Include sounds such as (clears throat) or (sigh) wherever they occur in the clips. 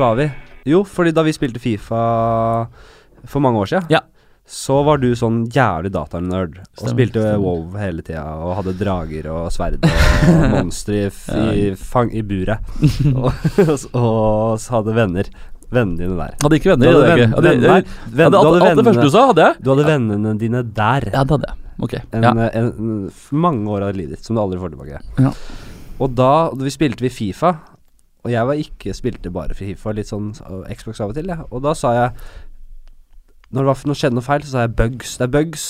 Var vi? Jo, fordi da vi spilte Fifa for mange år siden, Ja. så var du sånn jævlig datanerd og Stemmer, spilte stemmer. WoW hele tida og hadde drager og sverd og (laughs) monstre i, i, i buret. (laughs) og, og så hadde venner. Vennene dine der. Hadde ikke venner. Du hadde venn- venn- jeg venn- hadde hadde, hadde det første du sa, hadde jeg. Du hadde vennene dine der. Ja, det hadde jeg. Ok. En, Ja. en, en, mange år av livet ditt som du aldri får tilbake. Ja. Og da vi spilte vi Fifa, og jeg var ikke spilte bare for Fifa, litt sånn Xbox av og til, ja. Og da sa jeg Når det var, det skjedde noe feil, så sa jeg bugs. Det er bugs.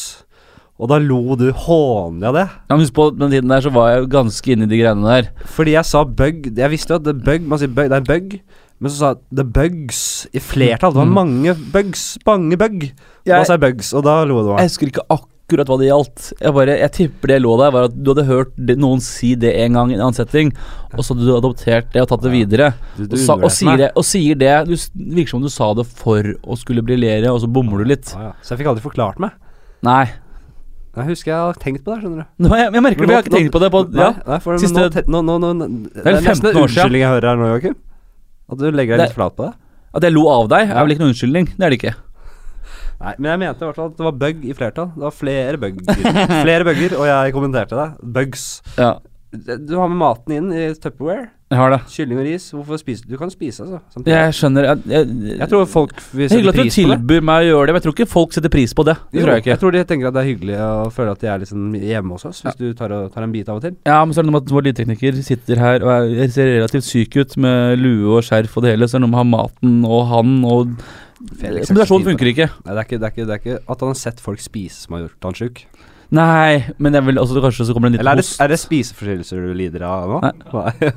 Og da lo du hånlig av det. Ja, men Husk på den tiden der så var jeg jo ganske inne i de greiene der. Fordi jeg sa bug. Jeg visste jo at det er bug, man sier bug, det er bug. Men så sa jeg the bugs i flertall. Det var Mm. mange bugs. Mange bug. da sa jeg bugs, og da lo du av Jeg husker ikke akkurat hva det gjaldt. Jeg bare, jeg tipper det lå der, var at du hadde hørt noen si det en gang i en annen setting, og så hadde du adoptert det og tatt det videre. Du, Og, sa, og, sier det, og sier det Du virker som om du sa det for å skulle briljere, og så bommer du litt. Ja, ja. Så jeg fikk aldri forklart meg. Nei. Jeg husker jeg har tenkt på det, skjønner du. Nå, jeg, jeg merker det, jeg har ikke tenkt på det. På, ja. nei for, Siste- nå, nå, nå, Det er nesten 15 en unnskyldning jeg hører her nå, Joakim. At du legger deg litt flat på det. At jeg lo av deg, er vel ikke noen unnskyldning. Det er det ikke. Nei, men jeg mente i hvert fall at det var bug i flertall. Det var flere bugger. (laughs) flere bugger, og jeg kommenterte det. Bugs. Ja, Du har med maten inn i Tupperware. jeg har det. Kylling og ris. Hvorfor spiser du? Kan spise, altså. samtidig. Jeg skjønner jeg, jeg, Jeg tror folk vil sette pris på det. hyggelig at du tilbyr meg å gjøre det, men jeg tror ikke folk setter pris på det. Det Jo, tror jeg ikke. Jeg tror de tenker at det er hyggelig å føle at de er liksom hjemme hos oss, hvis du tar, og, tar en bit av og til. Ja, men så er det noe med at vår lydtekniker sitter her og er, ser relativt syk ut med lue og skjerf og det hele, så er det noe med å ha maten og han og Har Kombinasjonen tid funker ikke. Nei, det er ikke, det, er ikke, det er ikke at han har sett folk spise som har gjort han sjuk. Nei, men jeg vil også kanskje så kommer det en Eller er liten det, host. er det spiseforstyrrelser du lider av nå? Nei. Nei.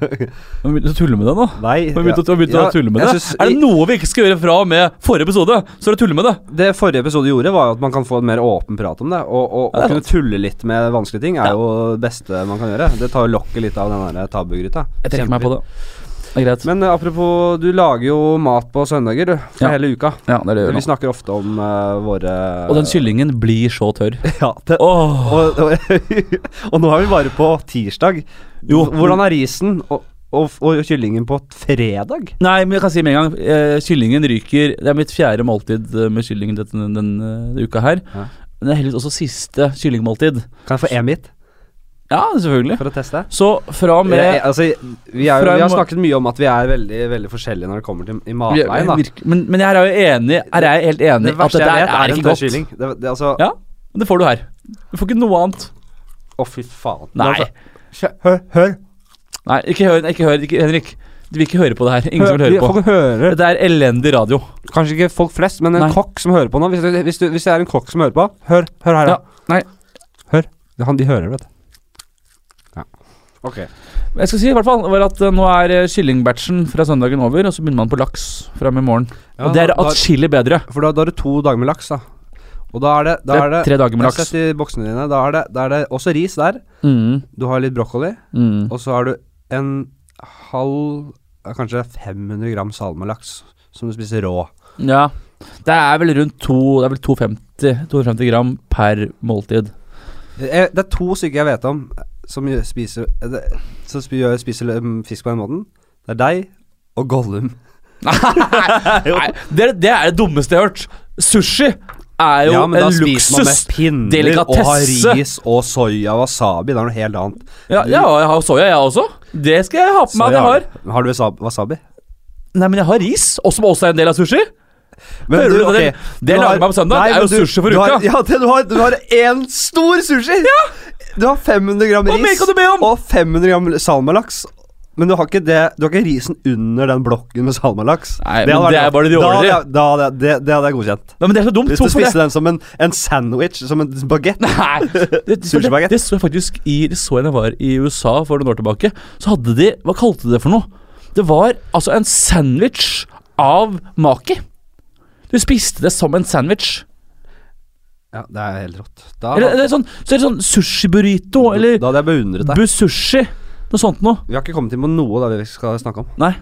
Har begynt å tulle med det nå? Nei Har vi begynt å, har begynt ja, å tulle med det? synes er det noe vi ikke skal gjøre fra og med forrige episode, så er det å tulle med det. Det forrige episode gjorde, var at man kan få en mer åpen prat om det. Og, og, Ja, det å kunne tulle litt med vanskelige ting er jo det beste man kan gjøre. Det tar jo lokket litt av den tabugryta. Jeg trekker meg på det. Men uh, apropos, du lager jo mat på søndager, du. For Ja. hele uka. ja, det er det Vi nå. snakker ofte om uh, våre Og den kyllingen blir så tørr. (laughs) Ja, det, oh. og, og, (laughs) og nå er vi bare på tirsdag. Jo. Hvordan er risen og, og, og kyllingen på fredag? Nei, men jeg kan si med en gang eh, Kyllingen ryker Det er mitt fjerde måltid eh, med kyllingen denne, denne uka her. Ja. Men det er heldigvis også siste kyllingmåltid. Kan jeg få én bit Ja, selvfølgelig. for å teste? Så fra og med Jeg, altså, vi, er Fra vi har snakket mye om at vi er veldig veldig forskjellige når det kommer til i matveien. da men, men jeg er jo enig Her er jeg helt enig Det at verste dette er, er ikke godt. kylling. Det, det, altså, Ja, men det får du her. Du får ikke noe annet. Å, fy faen. Nei. Altså, hør, hør. Nei, ikke hør, ikke hør ikke, Henrik. Du vil ikke høre på det her. Ingen som vil høre på. Folk hører. Dette er elendig radio. Kanskje ikke folk flest, men en Nei. kokk som hører på nå. Hvis, det- hvis, du, hvis det er en kokk som hører på, hør, hør her. Ja, da. nei. Hør. Han, de hører, vet du. Ja. Ok. Jeg skal si i hvert fall var at eh, nå er eh, kyllingbatchen fra søndagen over, og så begynner man på laks fra i morgen. Ja, og det er atskillig bedre. For da, da har du to dager med laks, da. Og da er det, da Det er er det tre dager med laks. i boksene dine. Da er, det, da er det også ris der. Mm, Du har litt brokkoli. mm. Og så har du en halv Kanskje 500 gram salmalaks som du spiser rå. Ja. Det er vel rundt to Det er vel 250, 250 gram per måltid. Det er to stykker jeg vet om som spiser eh, Som spi- gjør- spiser mm, fisk på den måten. Det er deg og Gollum. (laughs) Nei, det, det er det dummeste jeg har hørt. Sushi er jo ja, men da en spiser man med pinner og har ris og soya og wasabi. Det er noe helt annet. Ja, ja, jeg har soya, jeg også. Det skal jeg ha på meg har. Har du wasabi? Nei, men jeg har ris, og som også er en del av sushi. Men Hører du ok, det? Det lager meg på søndag. Nei, Det er jo du- sushi for du har- uka. Ja, du har, du har én stor sushi! Du har 500 gram ris og 500 gram salmalaks. Men du har ikke det Du har ikke risen under den blokken med salmalaks. Nei, hadde men det er bare de Da Da det, det hadde jeg godkjent. Nei, men det er så dumt. Hvis du spiste den som en, en sandwich, som en bagett. Nei, (laughs) det, det, det så jeg faktisk i Det så jeg da jeg var i USA for noen år tilbake. Så hadde de Hva kalte de det for noe? Det var altså en sandwich av maki. Du spiste det som en sandwich. Ja, det er helt rått. Da, Eller, eller sånn, så er det sånn sushi-burrito eller da hadde jeg beundret deg. busushi. Noe sånt noe. Vi har ikke kommet inn på noe da vi skal snakke om. Nei.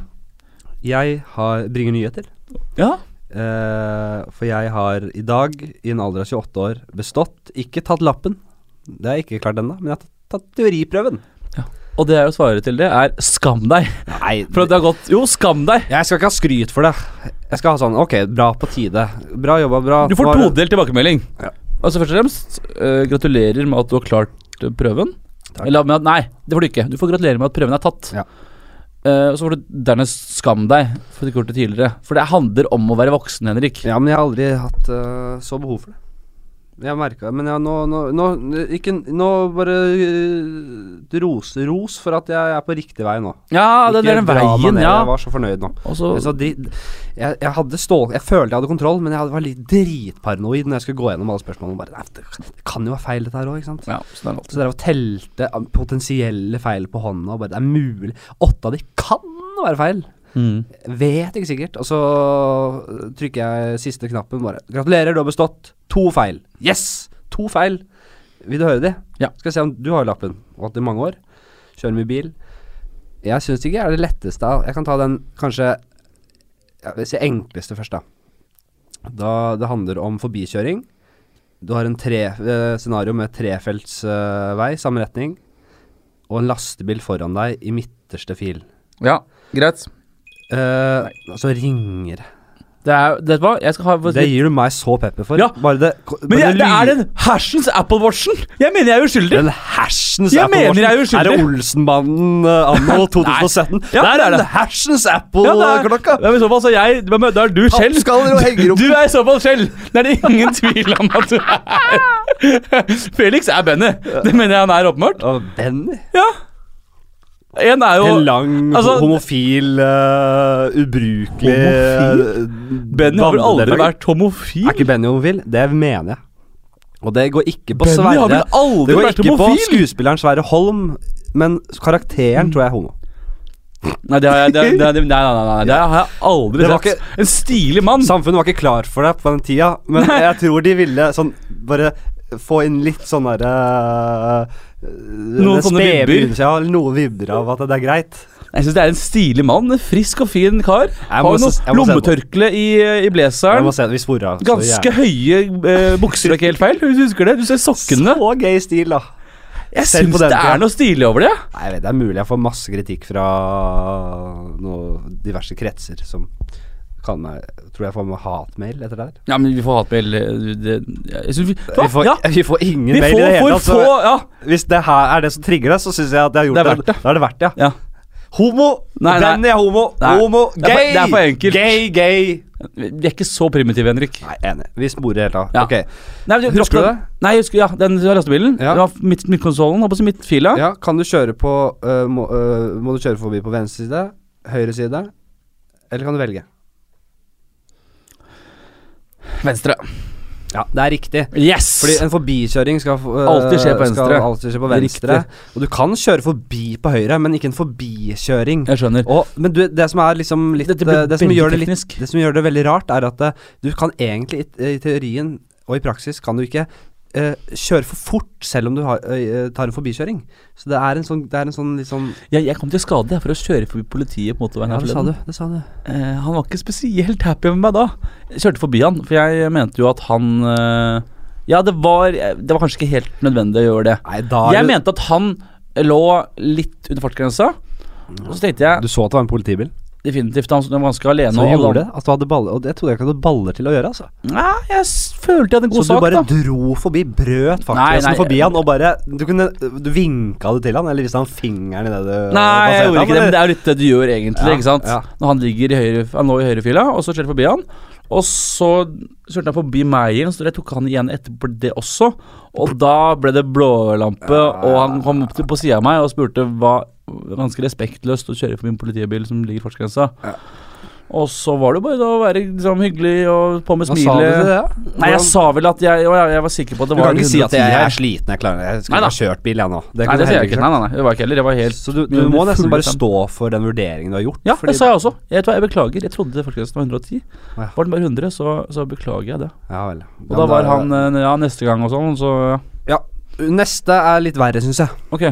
Jeg har, bringer nyheter. Ja. Eh, for jeg har i dag, i en alder av 28 år, bestått. Ikke tatt lappen. Det har jeg ikke klart ennå, men jeg har tatt, teoriprøven. Og det jeg jo svare til det, er skam deg. Nei, (laughs) For at det har gått Jo, skam deg! jeg skal ikke ha skryt for det. Jeg skal ha sånn Ok, bra på tide. Bra jobba, bra. Du får todelt tilbakemelding. Ja. Altså Først og fremst, uh, gratulerer med at du har klart eh, prøven. Takk. Eller med at Nei, det får du ikke. Du får gratulere med at prøven er tatt. Ja. Uh, og så får du dernest skam deg for at du ikke har gjort det tidligere. For det handler om å være voksen, Henrik. Ja, men jeg har aldri hatt uh, så behov for det. Jeg merka det, men jeg, nå, nå, nå Ikke Nå bare uh, ros, ros for at jeg er på riktig vei nå. Ja, det, det er den veien, ned, ja. Jeg var så fornøyd nå. Også, jeg, Så drit, jeg, jeg hadde stål Jeg følte jeg hadde kontroll, men jeg var litt dritparanoid når jeg skulle gå gjennom alle spørsmålene. Bare, nei, det, kan jo være feil, dette her òg, ikke sant. Ja, så. Så dere telte potensielle feil på hånda, og bare Det er mulig. Åtte av de kan være feil. Mm. Vet ikke sikkert. Og så trykker jeg siste knappen bare. Gratulerer, du har bestått. To feil. Yes! To feil. Vil du høre de? Ja. Skal se om du har lappen. Og hatt det i mange år. Kjører mye bil. Jeg syns ikke det er det letteste Jeg kan ta den kanskje Jeg vil si enkleste først, da. Da det handler om forbikjøring. Du har en tre, eh, scenario med trefelts eh, vei, samme retning, og en lastebil foran deg i midterste fil. Ja, greit. Uh, så ringer det. Det er Vet hva, jeg skal ha Det gir du meg så pepper for. Ja. Bare det Men jeg, det er den hersens Apple Watchen! Jeg mener jeg er uskyldig! Den hersens Jeg Apple mener Watchen. jeg er uskyldig. Er det Olsenbanden uh, anno (laughs) 2017? Ja, Der er det den hersens det er- Apple-klokka! Ja, men I så fall så er men, Da er du selv. Du er i så fall selv Det er det ingen (laughs) tvil om at du er. (laughs) Felix er Benny. Det mener jeg han er åpenbart. Og Benny. Ja. En er jo En lang, altså- homofil, uh, ubrukelig Homofil? Benny har vel aldri vært homofil? Er ikke Benny homofil? Det mener jeg. Og det går ikke på Benny har Sverre. vel aldri Det går vært ikke på skuespilleren Sverre Holm, men karakteren tror jeg er homo. Nei, det har jeg det, det, det, nei, nei, nei, nei, det har jeg aldri Det var sett. En stilig mann. Samfunnet var ikke klar for det på den tida, men jeg tror de ville sånn bare få inn litt sånn derre Noen sånne vibber. Ja, noen vibber av at det er greit. Jeg syns det er en stilig mann. Frisk og fin kar. Har noe lommetørkle i, i blazeren. Ganske høye eh, bukser er ikke helt feil. Du husker det? Du ser sokkene. Så gøy stil, da. Jeg syns det er noe stilig over det. Nei, Det er mulig jeg får masse kritikk fra diverse kretser som kaller meg Tror jeg får med hatmail etter det her. Ja, men vi får hatmail. eh, det- Jeg synes vi, Vi får, ja, (laughs) vi får ingen vi mail i det hele tatt. Altså, Ja. Hvis det her er det som trigger deg, så syns jeg at jeg har gjort Det er verdt det. Da er det verdt det, ja. ja. Homo! Nei, nei. Benny er homo! Nei. Homo! Det er for- Gay! det er for enkelt. Gay, gay! Vi er ikke så primitive, Henrik. Nei, enig. Vi sporer helt av. Ja. Ok. Nei, men Husker du det? Nei, jeg husker, ja, den lastebilen. Ja. Det var midt, midtkonsollen, holdt på å si midtfila. Ja, kan du kjøre på uh, må, uh, må du kjøre forbi på venstre side, høyre side, eller kan du velge? Venstre. Ja, det er riktig. Yes! Fordi en forbikjøring skal, uh, Alltid skje på venstre. alltid skje på venstre. Og du kan kjøre forbi på høyre, men ikke en forbikjøring. Jeg skjønner. Og, men du, det som er liksom litt øh, det, som gjør det, litt, det som gjør det veldig rart, er at øh, du kan egentlig i, i teorien og i praksis kan du ikke øh, kjøre for fort selv om du har, uh, tar en forbikjøring. Så det er en sånn, det er en sånn liksom Jeg, jeg kom til skade for å kjøre forbi politiet på motorveien. Ja, her det sa du. Det sa du. Uh, han var ikke spesielt happy med meg da. Jeg kjørte forbi han, for jeg mente jo at han eh, Ja, det var, det var kanskje ikke helt nødvendig å gjøre det. Nei, da Jeg det- mente at han lå litt under fartsgrensa. Og så tenkte jeg Du så at det var en politibil? Definitivt han var ganske alene. Så gjorde det? At du hadde baller Og det trodde jeg ikke du hadde baller til å gjøre, altså. Nei, jeg følte jeg hadde en god sak, da. Så du bare da. dro forbi, brøt Nei, nei, fartsgrensen forbi han, og bare Du kunne Du vinka det til han, eller viste han fingeren i det du Nei, jeg gjorde ikke det, men det er jo litt det du gjør egentlig. Ja, ikke sant? ja. Når han ligger i høyre Han lå i høyrefila, og så skjer det forbi han. Og så kjørte jeg forbi igjen, så jeg tok han igjen etterpå det også. Og da ble det blålampe, og han kom opp til på sida av meg og spurte hva Ganske respektløst å kjøre forbi en politibil som ligger i fartsgrensa. Og så var det bare da å være liksom, hyggelig og på med Hva sa du til smilet. det? Nei, jeg sa vel at jeg, jeg, jeg var sikker på at det Du var kan ikke si at 110 jeg er sliten, jeg klarer Jeg skulle ha kjørt bil, jeg nå. Det Nei, det sier jeg ikke. Nei, nei, nei, det var ikke heller. Jeg var helt Så du, du må nesten bare stå for den vurderingen du har gjort. Ja, det sa jeg også. Jeg, jeg beklager. Jeg trodde fartsgrensen var 110. Ja. Var den bare 100, så, så beklager jeg det. Ja vel. Og da var han eh, Ja, neste gang og sånn, så ja. Neste er litt verre, syns jeg. Ok.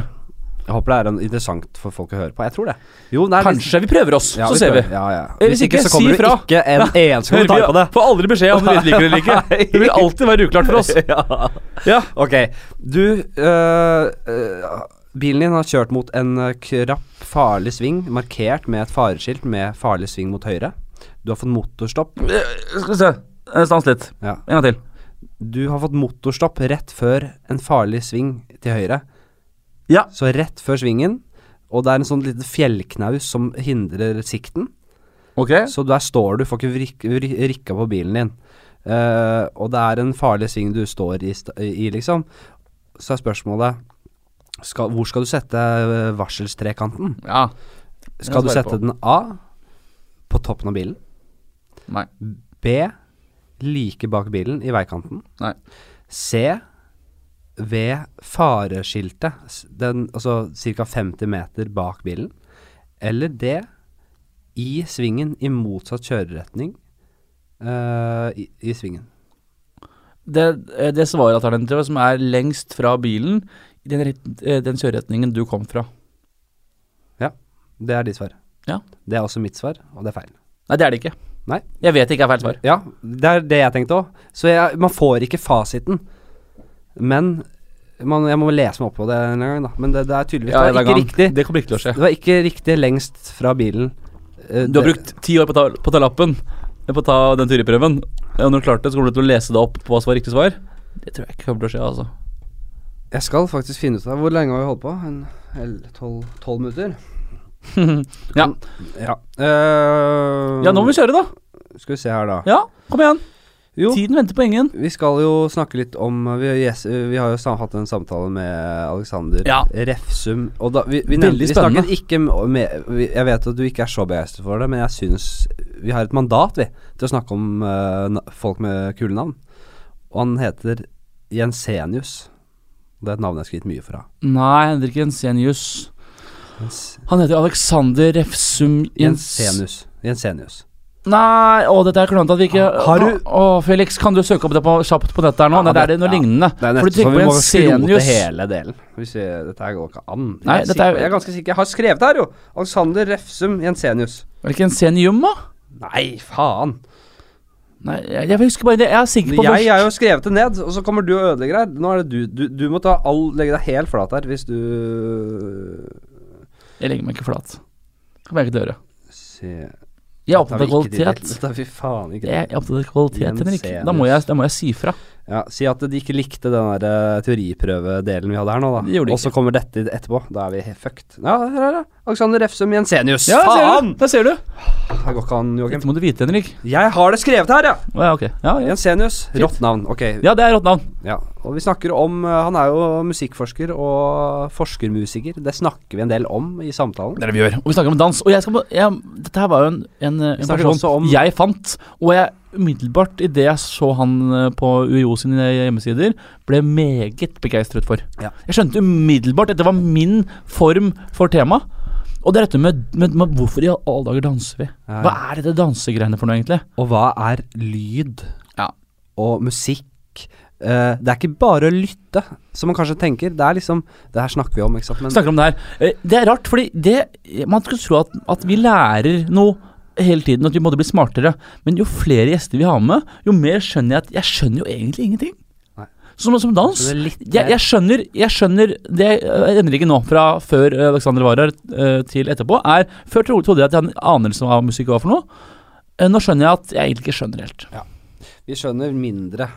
Jeg håper det er en- interessant for folk å høre på. Jeg tror det. Jo, er Kanskje vi prøver oss, Ja, så ser vi. Ja, ja. Hvis ikke, så kommer si det ikke en eneste kommentar på vi det. Får aldri beskjed om du (laughs) liker det eller ikke. Det vil alltid være uklart for oss. (laughs) ja. Ok, du øh, øh, bilen din har kjørt mot en eh, krapp, farlig sving, markert med et fareskilt med farlig sving mot høyre. Du har fått motorstopp. Skal vi se. Stans litt. En gang til. Du har fått motorstopp rett før en farlig sving til høyre. Ja. Så rett før svingen, og det er en sånn liten fjellknaus som hindrer sikten. Okay. Så der står du, får ikke vrik, vri- rikka på bilen din. Uh, og det er en farlig sving du står i, i liksom. Så er spørsmålet skal, Hvor skal du sette eh, varselstrekanten? Ja. Skal du sette på. den A på toppen av bilen? Nei. B like bak bilen i veikanten? Nei. C ved fareskiltet, den, altså ca. 50 meter bak bilen? Eller D i svingen i motsatt kjøreretning uh, i, i svingen? Det, eh, det svaralternativet som er lengst fra bilen, i den, eh, den kjøreretningen du kom fra. Ja, Det er ditt svar. Ja. Det er også mitt svar, og det er feil. Nei, det er det ikke. Nei. Jeg vet det ikke er feil svar. Ja, det er det jeg tenkte òg. Så jeg, man får ikke fasiten. Men man, jeg må lese meg opp på det en gang, da. Men det, det er tydeligvis Ja, det det var er ikke gang. riktig. Det kommer ikke til å skje. Det var ikke riktig lengst fra bilen. Uh, Du har det- brukt ti år på å ta, på å ta lappen, eh, på å ta den teoriprøven. Og når du klarte det, så kommer du til å lese det opp på hva som var riktig svar. Det tror jeg ikke kommer til å skje, altså. Jeg skal faktisk finne ut av Hvor lenge har vi holdt på? En tolv minutter? (laughs) Ja. Ja. Uh, ja, nå må vi kjøre, da. Skal vi se her, da. Ja, kom igjen. Jo, Tiden venter på ingen. vi skal jo snakke litt om Vi, yes, vi har jo hatt en samtale med Alexander Ja. Refsum. Og da, vi, vi, nevnte, vi snakket ikke med, Jeg vet at du ikke er så begeistret for det, men jeg syns vi har et mandat, vi, til å snakke om uh, folk med kule navn. Og han heter Jensenius. Det er et navn jeg har skrevet mye fra. Nei, Henrik Jensenius. Jens, Han heter Alexander Refsum Jens... Jensenius. Jensenius. Nei, å, dette er klønete at vi ikke Har du- Å, Felix, kan du søke opp det på, kjapt på nettet her nå? Ja, Nei, det det er noe ja. lignende. Det er nesten så vi på må skrote hele delen. Hvis vi, dette går ikke an. Jeg, Nei, er dette er- jeg er ganske sikker. Jeg har skrevet det her, jo. Alexander Refsum Jensenius. Er det ikke Jensenium, da? Nei, faen. Nei, jeg, jeg husker bare det. Jeg er sikker på Jeg har jo skrevet det ned, og så kommer du og ødelegger her. Nå er det du. Du, du må ta all, legge deg helt flat her hvis du Jeg legger meg ikke flat. Kan jeg ikke til å gjøre. Se Jeg er opptatt av kvalitet. Dette har vi faen ikke Jeg er opptatt av kvalitet, Henrik. Da må jeg, da må jeg si fra. Ja, Si at de ikke likte den der eh, teoriprøvedelen vi hadde her nå, da. Og så kommer dette etterpå. Da er vi helt fucked. Ja, her er det. Alexander Refsum Jensenius. Ja, faen! du! Der ser du. Det går ikke an, Joakim. Dette må du vite, Henrik. Jeg har det skrevet her, ja! Oh, ja, okay. Ja, ja. Jensenius. Rått navn. Ok. ja, det er rått navn. Ja, og vi snakker om eh, Han er jo musikkforsker og forskermusiker. Det snakker vi en del om i samtalen. Det er det vi gjør. Og vi snakker om dans. Og jeg skal, jeg, dette her var jo en, en, en person om- jeg fant. Og jeg umiddelbart, idet jeg så han eh, på UiO sine hjemmesider, ble meget begeistret for. Ja. Jeg skjønte umiddelbart at dette var min form for tema. Og det er dette med, med, med hvorfor i alle dager danser vi? Ja. Hva er dette dansegreiene for noe, egentlig? Og hva er lyd? Ja. Og musikk? Uh, det er ikke bare å lytte, som man kanskje tenker. Det er liksom Det her snakker vi om, ikke sant. Men snakker om det her. Eh, Det er rart, fordi det Man skulle tro at, at vi lærer noe hele tiden, at vi måtte bli smartere. Men jo flere gjester vi har med, jo mer skjønner jeg at jeg skjønner jo egentlig ingenting. Som, som dans. Litt Jeg, jeg skjønner Jeg skjønner Det jeg endrer ikke nå, fra før øh, Alexander var her øh, til etterpå. Er Før trodde jeg at jeg hadde en anelse om hva musikk var for noe. Eh, Nå skjønner jeg at jeg egentlig ikke skjønner helt. Vi skjønner mindre.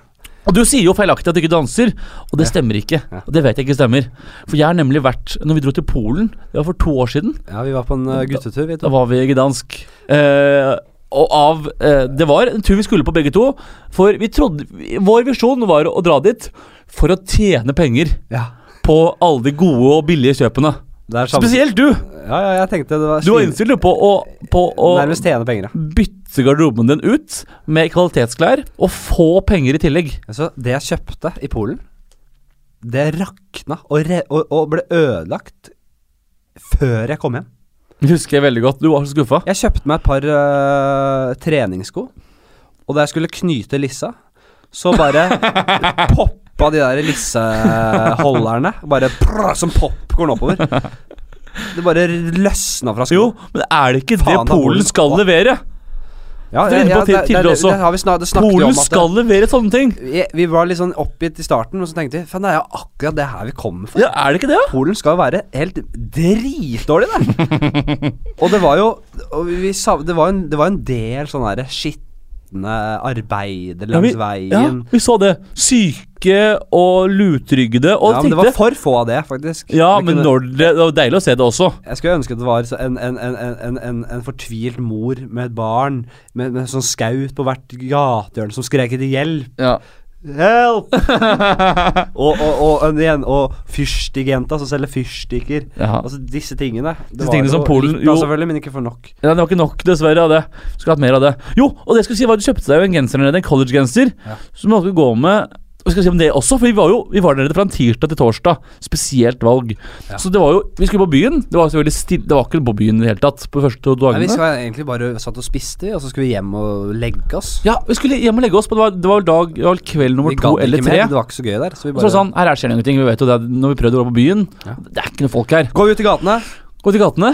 Og du sier jo feilaktig at du ikke danser, og det stemmer ikke. Og det vet jeg ikke stemmer. For jeg har nemlig vært Når vi dro til Polen, det var for to år siden, Ja, vi var på en eh, guttetur, vi Da var vi i Gdansk. Eh, og av eh, Det var en tur vi skulle på begge to. For vi trodde Vår visjon var å dra dit for å tjene penger Ja. på alle de gode og billige kjøpene. Er Spesielt du! Ja, ja, jeg tenkte det var Du var innstilt på å, på å Nærmest tjene penger, ja. bytte garderoben din ut med kvalitetsklær og få penger i tillegg. Altså, det jeg kjøpte i Polen, det rakna og, og, og ble ødelagt før jeg kom hjem. Husker jeg veldig godt. Du var så skuffa. Jeg kjøpte meg et par uh, treningssko, og da jeg skulle knyte lissa, så bare (laughs) poppa de der lisseholderne bare prr, som popkorn oppover. Det bare løsna fra Jo, men er det ikke Faen, det Polen skal levere? Ja, ja, ja det- det- det-. Det har vi snak, snakket Polen om at skal levere sånne ting! vi, vi var litt sånn oppgitt i starten, og så tenkte vi Faen, det er jo akkurat det her vi kommer for. Ja, Er det ikke det? Polen skal jo være helt dritdårlig, det. (laughs) og det var jo og vi, det, var en, det var en del sånne der arbeider langs Ja, vi, veien. ja, vi så det. Syke og lutryggede. Og Ja, men det var for få av det, faktisk. Ja, Vi men kunne- når det, det var deilig å se det også. Jeg skulle ønske det var en, en, en, en, en, en fortvilt mor med et barn med, med sånn skaut på hvert gatehjørne som skrek etter hjelp. Ja. Help! (laughs) og, og, og, igjen, og fyrstikkjenta som selger fyrstikker. Ja. Altså disse tingene. Det Disse tingene som Polen- jo. selvfølgelig, men ikke for nok. Ja, Det var ikke nok, dessverre. av det Skulle hatt mer av det. Jo, og det jeg skulle si var at du kjøpte deg jo en genser nede, en collegegenser, Ja. som du måtte gå med hva skal si om det også? For vi var jo vi var der nede fra en tirsdag til torsdag. Spesielt valg. Ja. Så det var jo Vi skulle på byen. Det var selvfølgelig stille, Det var ikke på byen i det hele tatt på de første to Nei, dagene. vi skulle egentlig bare satt og spiste, og så skulle vi hjem og legge oss. Ja, vi skulle hjem og legge oss, men det var, det var dag Det var kveld nummer vi to eller tre. mer, det var ikke så gøy der. Så vi bare så sånn, her er skjer det ingenting. Vi vet jo det når vi prøvde å gå på byen. Ja. Det er ikke noe folk her. Går vi ut i gatene. Gå til gatene,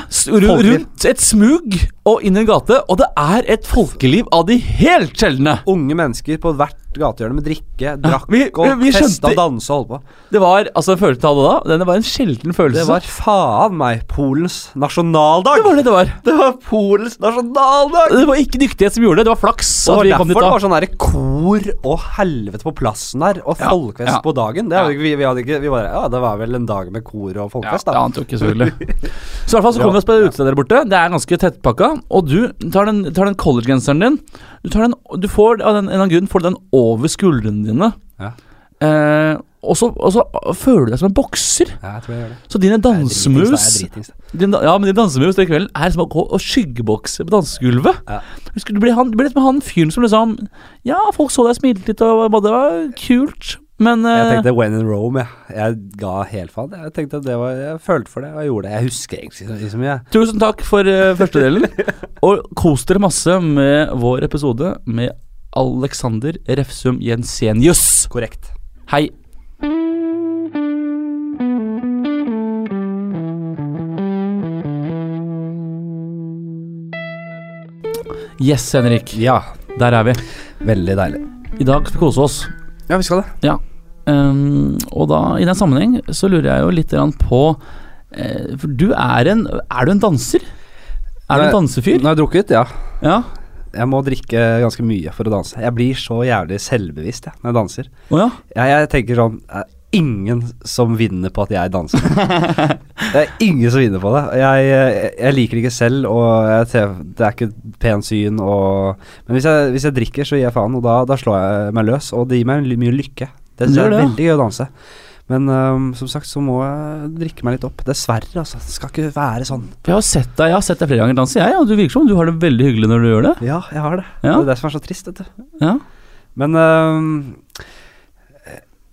rundt et smug og inn i en gate, og det er et folkeliv av de helt sjeldne. Unge mennesker på hvert gatehjørne med drikke, drakk vi- vi- og vi festa og dansa og holdt på. Det var altså følelsen av det da. det var en sjelden følelse. Det var faen meg Polens nasjonaldag! det var det det var. Det var Polens nasjonaldag! Det var ikke dyktighet som gjorde det, det var flaks. Det at var derfor det var sånn derre kor og helvete på plassen her, og Ja, folkefest ja. på dagen. Det ikke, vi, vi hadde ikke Vi bare Ja, det var vel en dag med kor og Ja, folkefest, det da. ante jo ikke, selvfølgelig. (laughs) Så i hvert fall så kom vi oss på det utestedet der borte. Det er ganske tettpakka. Og du tar den, tar den collegegenseren din. Du, tar den, du får av den, en eller annen grunn får den over skuldrene dine. Ja. Eh, og, så, og så føler du deg som en bokser. Ja, jeg tror jeg gjør det. Så dine dansemoves din, Ja, men dine dansemoves den kvelden er som å gå og skyggebokse på dansegulvet. Ja. Husker Du ble, han, du ble litt med han fyren som liksom Ja, folk så deg smilte litt, og det var kult, men Jeg eh, tenkte when in Rome, jeg. Jeg ga helt faen. Jeg tenkte at det var Jeg følte for det, og jeg gjorde det. Jeg husker egentlig ikke så mye. Tusen takk for uh, første delen. (laughs) Og kos dere masse med vår episode med Alexander Refsum Jensenius. Korrekt. Hei. Yes, Henrik. Ja, Der er vi. veldig deilig. I dag skal vi kose oss. Ja, vi skal det. Um, og da, i den sammenheng, så lurer jeg jo litt på eh, For du er en Er du en danser? Er du en dansefyr? Nå har jeg drukket, ja. Ja. Jeg må drikke ganske mye for å danse. Jeg blir så jævlig selvbevisst jeg, når jeg danser. Oh, ja? Jeg, jeg tenker sånn Det er ingen som vinner på at jeg danser. (laughs) det er ingen som vinner på det. Jeg, jeg, jeg liker det ikke selv, og det er ikke pent syn. Og, men hvis jeg, hvis jeg drikker, så gir jeg faen, og da, da slår jeg meg løs. Og det gir meg mye lykke. Det syns jeg er det, ja. veldig gøy å danse. Men um, som sagt så må jeg drikke meg litt opp. Dessverre, altså. Det skal ikke være sånn. Jeg har sett deg, har sett deg flere ganger danse, jeg, og du virker som du har det veldig hyggelig når du gjør det. Ja, jeg har det. Ja. Det er det som er så trist, vet du. Ja. Men um,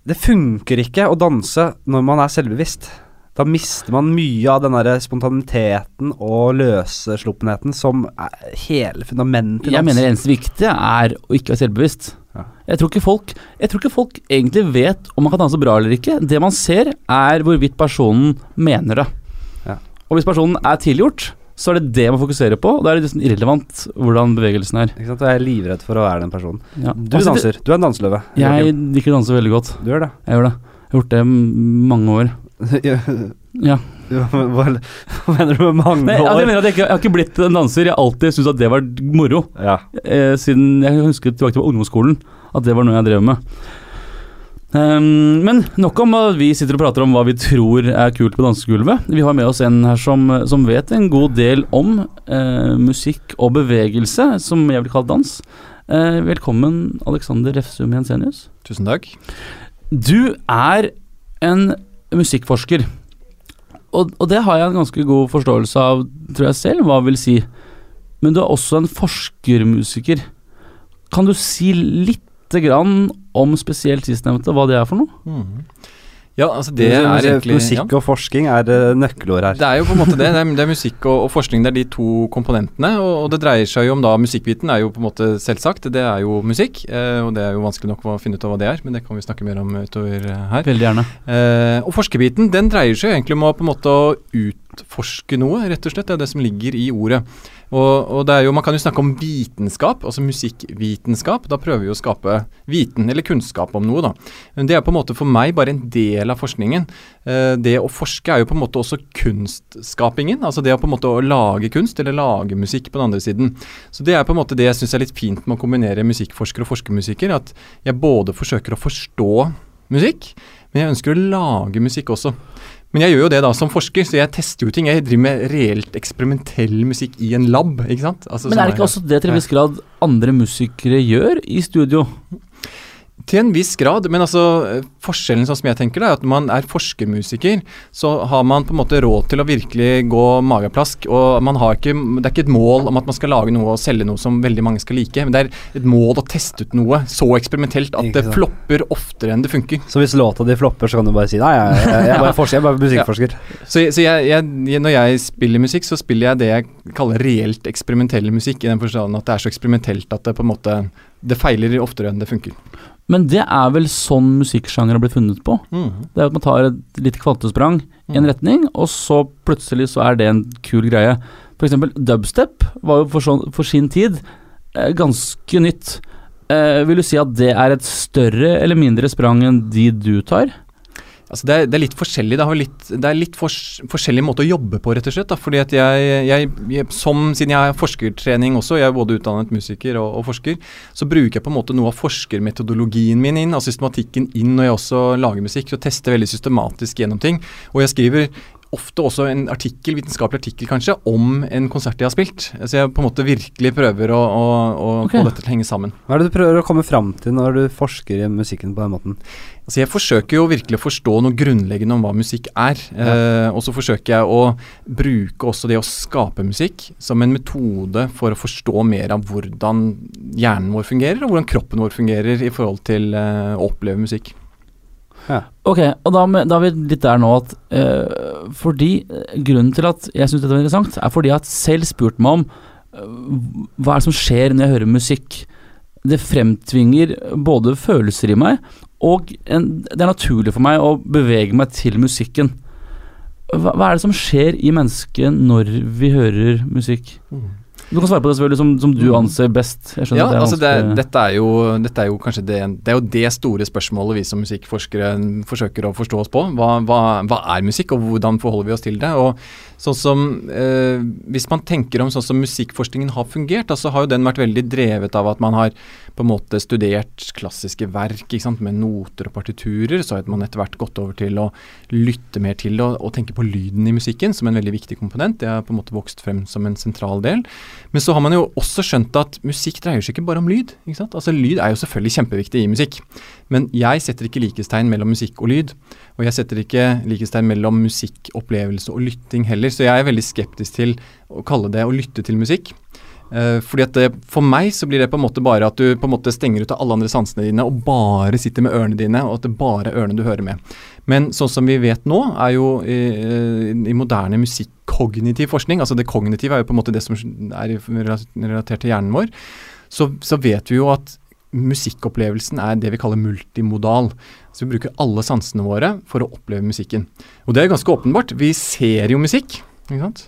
det funker ikke å danse når man er selvbevisst. Da mister man mye av den der spontaniteten og løssluppenheten som er hele fundamentet i dans. Jeg mener det eneste viktige er å ikke være selvbevisst. Jeg, tror ikke folk, jeg tror ikke folk egentlig vet om man kan danse bra eller ikke. Det man ser, er hvorvidt personen mener det. Ja. Og hvis personen er tilgjort, så er det det man fokuserer på. Og da er det liksom irrelevant hvordan bevegelsen er. Ikke sant? Og jeg er livredd for å være den personen. Ja. Du danser. Du er en danseløve. Jeg liker å danse veldig godt. Du gjør det. Jeg gjør det. Jeg har gjort det mange år. Ja. Hva, hva mener du med mange Nei, altså, jeg år? mener at jeg, ikke, jeg har ikke blitt en danser. Jeg har alltid syntes at det var moro. Ja. eh, siden jeg husker tilbake til ungdomsskolen at det var noe jeg drev med. Um, men nok om at vi sitter og prater om hva vi tror er kult på dansegulvet. Vi har med oss en her som, som vet en god del om eh, musikk og bevegelse, som jeg vil kalle dans. Eh, velkommen, Alexander Refsum Jensenius. Tusen takk. Du er en musikkforsker. Og, og det har jeg en ganske god forståelse av, tror jeg selv, hva jeg vil si. Men du er også en forskermusiker. Kan du si lite grann om spesielt sistnevnte, hva det er for noe? Mhm. Ja, altså det er egentlig Musikk og forskning er uh, nøkkelord her. Det er jo på en måte det. Det er, det er musikk og, og forskning, det er de to komponentene. Og, og det dreier seg jo om da musikkbiten er jo på en måte selvsagt, det er jo musikk. Eh, og det er jo vanskelig nok å finne ut av hva det er, men det kan vi snakke mer om utover eh, her. Veldig gjerne. Eh, og forskerbiten den dreier seg jo egentlig om å på en måte utforske noe, rett og slett. Det er det som ligger i ordet. Og, og det er jo, Man kan jo snakke om vitenskap, altså musikkvitenskap. Da prøver vi å skape viten, eller kunnskap om noe, da. Men det er på en måte for meg bare en del av forskningen. Eh, det å forske er jo på en måte også kunstskapingen. Altså det å på en måte å lage kunst, eller lage musikk på den andre siden. Så det er på en måte det jeg syns er litt fint med å kombinere musikkforsker og forskermusiker. At jeg både forsøker å forstå musikk, men jeg ønsker å lage musikk også. Men jeg gjør jo det da som forsker, så jeg tester jo ting. Jeg driver med reelt eksperimentell musikk i en lab. ikke sant? Altså, Men er det ikke også det til en viss grad andre musikere gjør i studio? Til en viss grad, men altså eh, forskjellen sånn som jeg tenker det, er at når man er forskermusiker, så har man på en måte råd til å virkelig gå mageplask. Og man har ikke, det er ikke et mål om at man skal lage noe og selge noe som veldig mange skal like. Men det er et mål å teste ut noe så eksperimentelt at det flopper oftere enn det funker. Så hvis låta di flopper, så kan du bare si nei, jeg, jeg, jeg, bare (laughs) forsker, jeg er bare musikkforsker. Så, så jeg, jeg, når jeg spiller musikk, så spiller jeg det jeg kaller reelt eksperimentell musikk, i den forstand at det er så eksperimentelt at det på en måte det feiler oftere enn det funker. Men det er vel sånn musikksjanger har blitt funnet på? Det er at man tar et lite kvantesprang i en Mm. retning, og så plutselig så er det en kul greie. For eksempel dubstep var jo for, sånn, for sin tid eh, ganske nytt. Eh, vil du si at det er et større eller mindre sprang enn de du tar? Altså det, er, det er litt forskjellig. Det, litt, det er litt fors, forskjellig måte å jobbe på, rett og slett. Da. Fordi at jeg, jeg, jeg, som, Siden jeg har forskertrening også, jeg er både utdannet musiker og, og forsker, så bruker jeg på en måte noe av forskermetodologien min inn, altså systematikken inn når jeg også lager musikk. Så tester veldig systematisk gjennom ting. Og jeg skriver ofte også en artikkel, vitenskapelig artikkel kanskje, om en konsert jeg har spilt. Så jeg på en måte virkelig prøver å, å, å okay. få dette til å henge sammen. Hva er det du prøver å komme fram til når du forsker i musikken på den måten? Altså jeg forsøker jo virkelig å forstå noe grunnleggende om hva musikk er. Eh, og så forsøker jeg å bruke også det å skape musikk som en metode for å forstå mer av hvordan hjernen vår fungerer, og hvordan kroppen vår fungerer i forhold til eh, å oppleve musikk. Ok, og da, da er vi litt der nå at uh, Fordi eh, Grunnen til at jeg syns dette var interessant, er fordi jeg har selv spurt meg om uh, hva er det som skjer når jeg hører musikk. Det fremtvinger både følelser i meg, og en, det er naturlig for meg å bevege meg til musikken. Hva, hva er det som skjer i mennesket når vi hører musikk? Du kan svare på det selvfølgelig som, som du anser best. Jeg skjønner Ja, det er altså det, dette, er jo, dette er jo kanskje det, det er jo det store spørsmålet vi som musikkforskere forsøker å forstå oss på. Hva, hva, hva er musikk, og hvordan forholder vi oss til det? Og sånn som, eh, Hvis man tenker om sånn som musikkforskningen har fungert, så så har jo den vært veldig drevet av at man har på en måte studert klassiske verk ikke sant, med noter og partiturer. Så har man etter hvert gått over til å lytte mer til det og, og tenke på lyden i musikken som en veldig viktig komponent. Det har på en måte vokst frem som en sentral del. Men så har man jo også skjønt at musikk dreier seg ikke bare om lyd. ikke sant? Altså Lyd er jo selvfølgelig kjempeviktig i musikk, men jeg setter ikke likhetstegn mellom musikk og lyd. Og jeg setter ikke likhetstegn mellom musikkopplevelse og lytting heller, så jeg er veldig skeptisk til å kalle det å lytte til musikk. Eh, fordi at det, For meg så blir det på en måte bare at du på en måte stenger ut av alle andre sansene dine og bare sitter med ørene dine, og at det bare er ørene du hører med. Men sånn som vi vet nå, er jo i, i moderne musikkognitiv forskning, altså det kognitive er jo på en måte det som er relatert til hjernen vår, så, så vet vi jo at musikkopplevelsen er det vi kaller multimodal. Så vi bruker alle sansene våre for å oppleve musikken. Og det er ganske åpenbart. Vi ser jo musikk, ikke sant.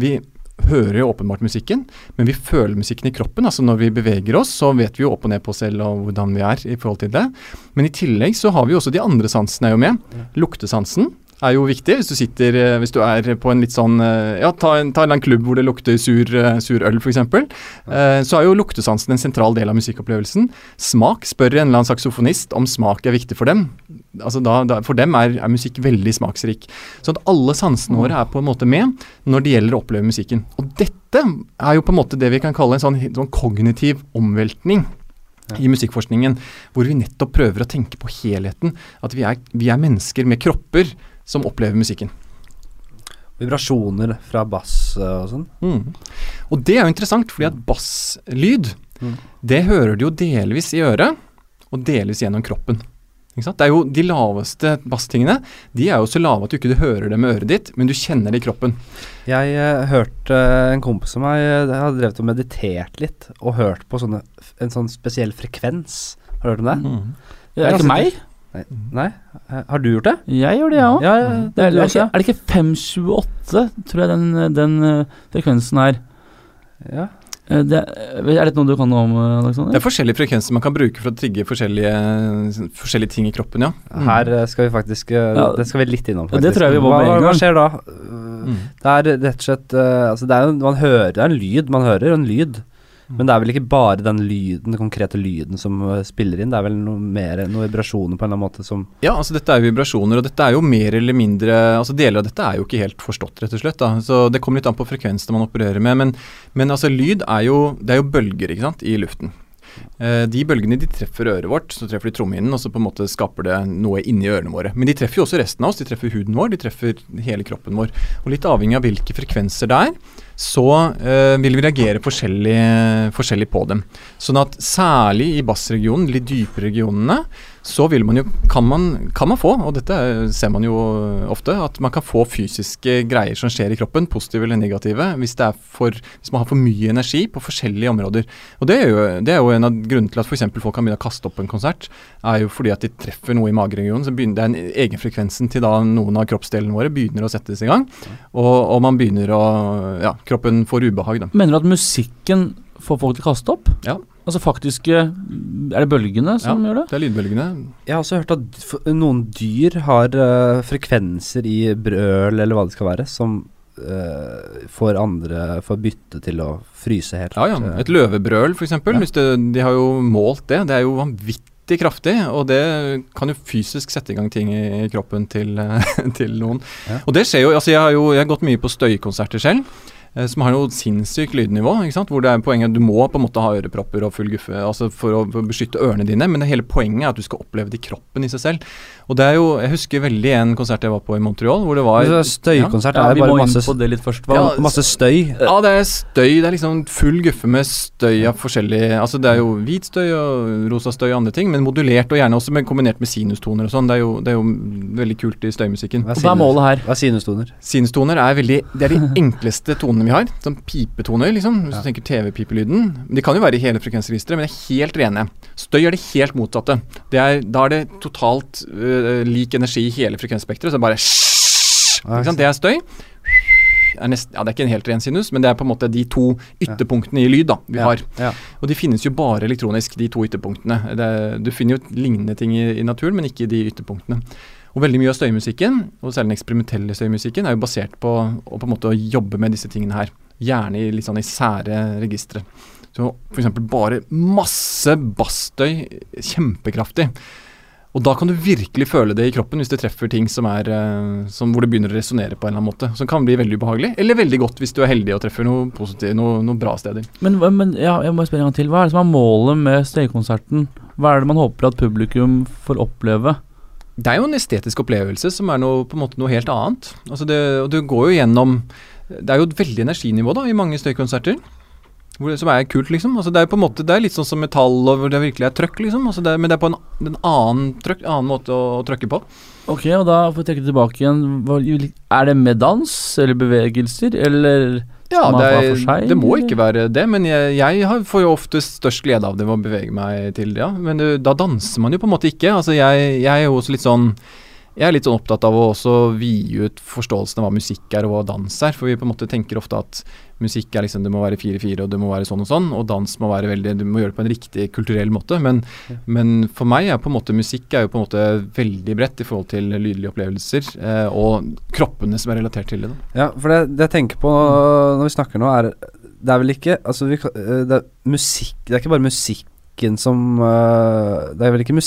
Vi hører jo åpenbart musikken, men vi føler musikken i kroppen. altså Når vi beveger oss, så vet vi jo opp og ned på oss selv og hvordan vi er i forhold til det. Men i tillegg så har vi jo også de andre sansene er jo med. Luktesansen er jo viktig hvis du sitter eh, Hvis du er på en litt sånn eh, Ja, ta en, ta en klubb hvor det lukter sur, eh, sur øl, f.eks. Eh, så er jo luktesansen en sentral del av musikkopplevelsen. Smak. Spør en eller annen saksofonist om smak er viktig for dem. Altså da, da, for dem er, er musikk veldig smaksrik. Så at alle sansene våre er på en måte med når det gjelder å oppleve musikken. Og dette er jo på en måte det vi kan kalle en sånn, sånn kognitiv omveltning. I musikkforskningen, hvor vi nettopp prøver å tenke på helheten. At vi er, vi er mennesker med kropper som opplever musikken. Vibrasjoner fra bass eh, og sånn. Mm. Og det er jo interessant, fordi at basslyd, Mm. det hører du jo delvis i øret, og delvis gjennom kroppen. Det er jo De laveste basstingene de er jo så lave at du ikke hører det med øret ditt, men du kjenner det i kroppen. Jeg uh, hørte en kompis av meg uh, hadde drevet og meditert litt, og hørt på sånne, en sånn spesiell frekvens. Har du hørt om det? Det er ikke meg. Nei? Har du gjort det? Jeg gjør det, jeg òg. Ja, ja, er, er, er det ikke 528, tror jeg den, den eh, frekvensen er? ja. Eh, Det, er dette noe du kan noe om, eh, Alexander? Det er forskjellige frekvenser man kan bruke for å trigge forskjellige, forskjellige ting i kroppen, ja. Mm. Her skal vi faktisk Ja. Det skal vi litt innom. faktisk. det tror jeg vi må hva, hva, skjer da? Mm. Det er rett og slett Altså, det er Man hører Det er en lyd. Man hører en lyd. Mm. Men det er vel ikke bare den lyden, den konkrete lyden som eh, spiller inn. Det er vel noe mer, noen vibrasjoner på en eller annen måte som Ja, altså dette er jo vibrasjoner, og dette er jo mer eller mindre Altså Deler av dette er jo ikke helt forstått, rett og slett. da, Så Det kommer litt an på frekvensene man opererer med. Men, men altså lyd er jo Det er jo bølger ikke sant, i luften. Eh, de bølgene de treffer øret vårt, så treffer de trommehinnen, og så på en måte skaper det noe inni ørene våre. Men de treffer jo også resten av oss. De treffer huden vår, de treffer hele kroppen vår. Og litt avhengig av hvilke frekvenser det er, så eh, vil vi reagere forskjellig, forskjellig på dem. Sånn at særlig i bassregionen, de dype regionene, så vil man jo, kan man, kan man få, og dette er- ser man jo ofte, at man kan få fysiske greier som skjer i kroppen, positive eller negative, hvis, det er for, hvis man har for mye energi på forskjellige områder. Og det er jo, det er jo en av grunnene til at f.eks. folk kan begynne å kaste opp en konsert, er jo fordi at de treffer noe i mageregionen. så begynner, det er en Egenfrekvensen til da noen av kroppsdelene våre begynner å settes i gang, og, og man begynner å Ja, kroppen får ubehag, da. Mener du at musikken får folk til å kaste opp? Ja. Altså faktiske Er det bølgene som gjør det? Det er lydbølgene. Jeg har også hørt at noen dyr har uh, frekvenser i brøl, eller hva det skal være, som uh, får andre Får bytte til å fryse helt. Ja, ja. eh. Et løvebrøl, f.eks. Ja. De har jo målt det. Det er jo vanvittig kraftig, og det kan jo fysisk sette i gang ting i, kroppen til, (laughs) til noen. Ja. Og det skjer jo Altså, jeg har jo jeg har gått mye på støykonserter selv. Eh, Som har noe sinnssykt lydnivå. Hvor det er poenget at Du må på en måte ha ørepropper og full guffe altså for å beskytte ørene dine, men det hele poenget er at du skal oppleve det i kroppen i seg selv. Og det er jo, Jeg husker veldig en konsert jeg var på i Montreal, hvor det var Det Støykonsert Ja, ja, vi bare må inn på det litt først. Ja, masse støy. Ja, det er støy. Det er liksom full guffe med støy av forskjellig Altså det er jo hvit støy og rosa støy og andre ting, men modulert og gjerne også med, kombinert med sinustoner og sånn. Det, er det er jo veldig kult i støymusikken. Hva hva er målet her? Hva er sinustoner? Sinustoner er veldig Det er de enkleste tonene vi har. Sånn pipetoner, liksom. Hvis Ja. du tenker TV-pipelyden. De kan jo være i hele frekvensregisteret, men de er helt rene. Støy er det helt motsatte. Det er, da er det totalt øh, lik energi i hele frekvensspekteret, så er bare? Det er støy. Er nest, ja, det er ikke en helt ren sinus, men det er på en måte de to ytterpunktene i lyd da, vi har. Ja. Og de finnes jo bare elektronisk, de to ytterpunktene. Det, du finner jo lignende ting i, i naturen, men ikke de ytterpunktene. Og veldig mye av støymusikken, og særlig den eksperimentelle støymusikken, er jo basert på på en måte å jobbe med disse tingene her. Gjerne i litt sånn i sære registre. Så f.eks. bare masse bassstøy, kjempekraftig. Og da kan du virkelig føle det i kroppen hvis du treffer ting som er, eh, som hvor det begynner å resonnere på en eller annen måte. Som kan bli veldig ubehagelig, eller veldig godt hvis du er heldig og treffer noe positivt, noe, noe bra steder. Men, men ja, jeg må spørre en gang til. Hva er det som er målet med støykonserten? Hva er det man håper at publikum får oppleve? Det er jo en estetisk opplevelse som er noe, på en måte noe helt annet. Altså det, og du går jo gjennom Det er jo et veldig energinivå da, i mange støykonserter. Som er kult, liksom. Altså det er på en måte Det er litt sånn som metall, hvor det virkelig er trøkk, liksom. Altså det, men det er på en, en annen, trøkk, annen måte å, å trykke på. Ok, og da får vi trekke tilbake igjen. Er det med dans eller bevegelser, eller Ja, det, er, det må ikke være det, men jeg, jeg får jo oftest størst glede av det ved å bevege meg til det, ja. Men det, da danser man jo på en måte ikke. Altså jeg, jeg er jo også litt sånn jeg er litt sånn opptatt av å også vide ut forståelsen av hva musikk er og hva dans er. For vi på en måte tenker ofte at musikk er liksom det må være 4-4 og det må være sånn og sånn, og dans må være veldig Du må gjøre det på en riktig kulturell måte. Men, men for meg er på en måte musikk er jo på en måte veldig bredt i forhold til lydlige opplevelser eh, og kroppene som er relatert til det. Da. Ja, for det, det jeg tenker på når vi snakker nå, er Det er vel ikke Altså, vi, eh, det er musikk Det er ikke bare musikken som eh, Det er vel ikke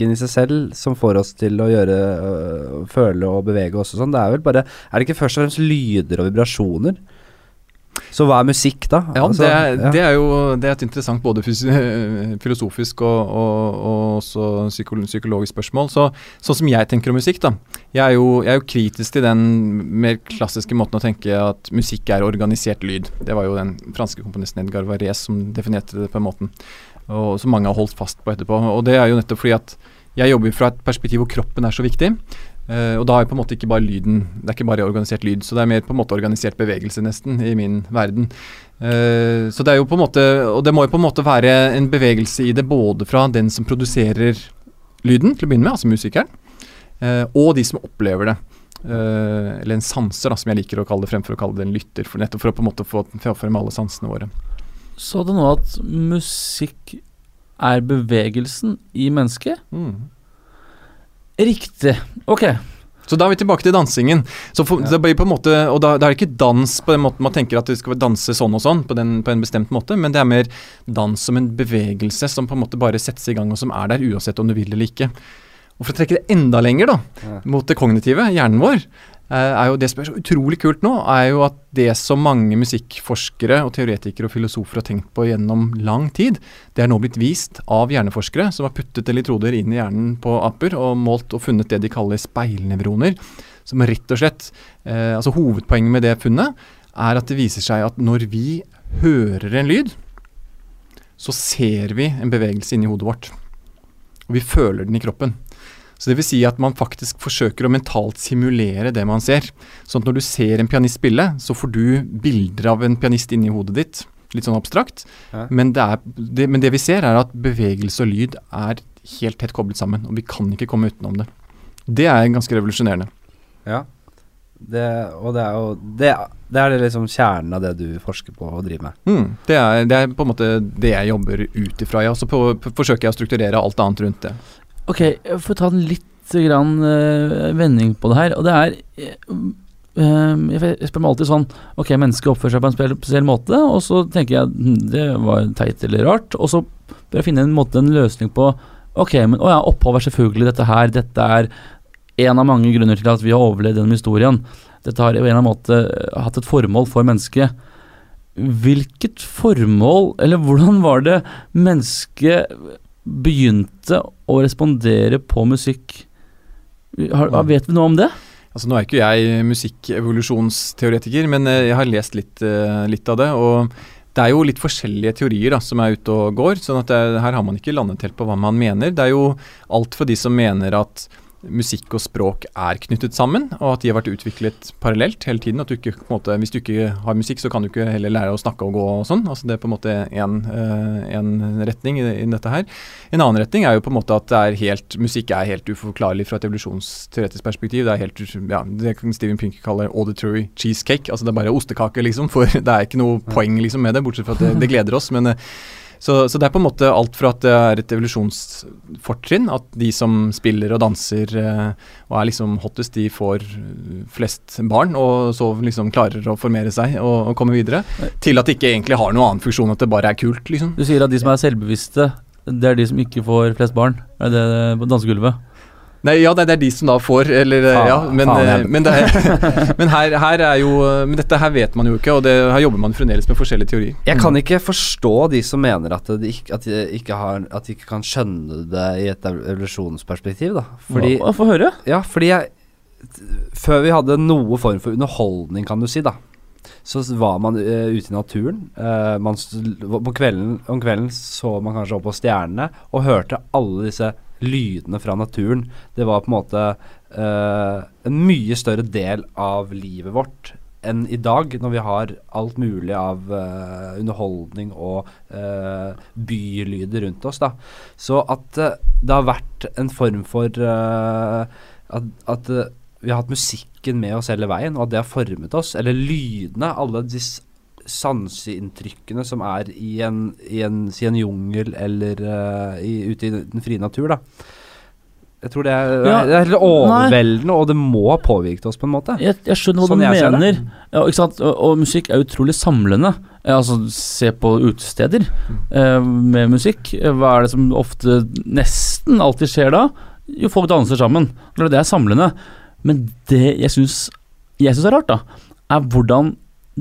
musikken i seg selv som får oss til å gjøre øh, Føle og bevege oss og sånn. Det er vel bare Er det ikke først og fremst lyder og vibrasjoner? Så hva er musikk, da? Ja, Altså, det, er, ja. det er jo det er et interessant både filosofisk og, og, og også psykologisk spørsmål. Så, sånn som jeg tenker om musikk, da. Jeg er, jo, jeg er jo kritisk til den mer klassiske måten å tenke at musikk er organisert lyd. Det var jo den franske komponisten Edgar Varese som definerte det på den måten. Og som mange har holdt fast på etterpå. Og det er jo nettopp fordi at jeg jobber fra et perspektiv hvor kroppen er så viktig. Uh, og da er på en måte ikke bare lyden Det er ikke bare organisert lyd, så det er mer på en måte organisert bevegelse, nesten, i min verden. Uh, så det er jo på en måte Og det må jo på en måte være en bevegelse i det både fra den som produserer lyden til å begynne med, altså musikeren, uh, og de som opplever det. Eller en sanser, da, som jeg liker å kalle det, fremfor å kalle det en lytter. For nettopp for å på en måte få frem alle sansene våre. Så du nå at musikk er bevegelsen i mennesket? Mm. Riktig. Ok. Så da er vi tilbake til dansingen. Så for, det på en måte, og da, da er det ikke dans på den måten man tenker at du skal danse sånn og sånn, på, den, på en bestemt måte, men det er mer dans som en bevegelse som på en måte bare settes i gang, og som er der uansett om du vil eller ikke. Og For å trekke det enda lenger da, Ja. mot det kognitive, hjernen vår, jo det som er så utrolig kult nå, er jo at det som mange musikkforskere og teoretikere og filosofer har tenkt på gjennom lang tid, det er nå blitt vist av hjerneforskere som har puttet elektroder inn i hjernen på aper og målt og funnet det de kaller speilnevroner. Som rett og slett eh, Altså hovedpoenget med det funnet er at det viser seg at når vi hører en lyd, så ser vi en bevegelse inni hodet vårt. Og vi føler den i kroppen. Så det vil si at man faktisk forsøker å mentalt simulere det man ser. Sånn at når du ser en pianist spille, så får du bilder av en pianist inni hodet ditt. Litt sånn abstrakt. Ja. Men, det er, det, men det vi ser, er at bevegelse og lyd er helt tett koblet sammen. Og vi kan ikke komme utenom det. Det er ganske revolusjonerende. Ja. Det, og det er jo det, det er liksom kjernen av det du forsker på og driver med. Mm, det, er, det er på en måte det jeg jobber ut ifra. Ja. Så på, på, forsøker jeg å strukturere alt annet rundt det. Ok, jeg får ta en litt grann uh, vending på det her. Og det er eh, eh, Jeg spør meg alltid sånn Ok, mennesket oppfører seg på en spesiell, måte, og så tenker jeg hm, det var teit eller rart. Og så bør jeg finne en måte, en løsning på Ok, men å ja, opphav er selvfølgelig dette her. Dette er en av mange grunner til at vi har overlevd gjennom historien. Dette har på en eller annen måte hatt et formål for mennesket. Hvilket formål, eller hvordan var det mennesket begynte å respondere på musikk? Har, vet vi noe om det? Altså Nå er ikke jeg musikkevolusjonsteoretiker, men eh, jeg har lest litt, eh, litt av det. og det er jo litt forskjellige teorier da, som er ute og går. sånn at det, her har man ikke landet helt på hva man mener. Det er jo alt for de som mener at musikk og språk er knyttet sammen, og at de har vært utviklet parallelt hele tiden. at du ikke, på en måte, Hvis du ikke har musikk, så kan du ikke heller lære å snakke og gå og sånn. altså Det er på en måte én retning i, i dette her. En annen retning er jo på en måte at det er helt, musikk er helt uforklarlig fra et evolusjonsteoretisk perspektiv. Det er helt, ja, det kan Steven Pinker kalle auditory cheesecake. altså Det er bare ostekake, liksom. For (laughs) det er ikke noe poeng liksom med det, bortsett fra at det, det gleder oss. men eh, så, så, det er på en måte alt fra at det er et evolusjonsfortrinn, at de som spiller og danser eh, og er liksom hottest, de får eh, flest barn, og så liksom klarer å formere seg og, og komme videre, til at det ikke egentlig har noen annen funksjon, at det bare er kult, liksom. Du sier at de som er selvbevisste, det er de som ikke får flest barn? Er det på dansegulvet? Nei, ja, det, er de som da får, eller Faen, ja, men, eh, men, det er, (laughs) men her, her er jo Men dette her vet man jo ikke, og det, her jobber man fremdeles med forskjellige teorier. Jeg kan ikke forstå de som mener at de ikke, at de ikke, har, at de ikke kan skjønne det i et evolusjonsperspektiv. da Fordi, Hva- Få høre. ja, fordi jeg Før vi hadde noe form for underholdning, kan du si, da så var man uh, ute i naturen. Uh, man, på kvelden, om kvelden så man kanskje opp på stjernene og hørte alle disse lydene fra naturen. Det var på en måte uh, en mye større del av livet vårt enn i dag, når vi har alt mulig av uh, underholdning og uh, bylyder rundt oss. da Så at uh, det har vært en form for At, at vi har hatt musikken med oss hele veien, og at det har formet oss. Eller lydene, alle s- sanseinntrykkene som er i en, i en, i en jungel eller uh, i, ute i den frie natur, da. Jeg tror det er, Ja, det er overveldende, overveldende, og det må ha påvirket oss på en måte. Jeg, jeg skjønner hva Sånn du mener. Ja? Og, og musikk er utrolig samlende. Eh, altså, se på utesteder eh, med musikk. Hva er det som ofte, nesten alltid skjer da? Jo, folk danser sammen. Det er samlende. Men det jeg syns jeg syns er rart, da, er hvordan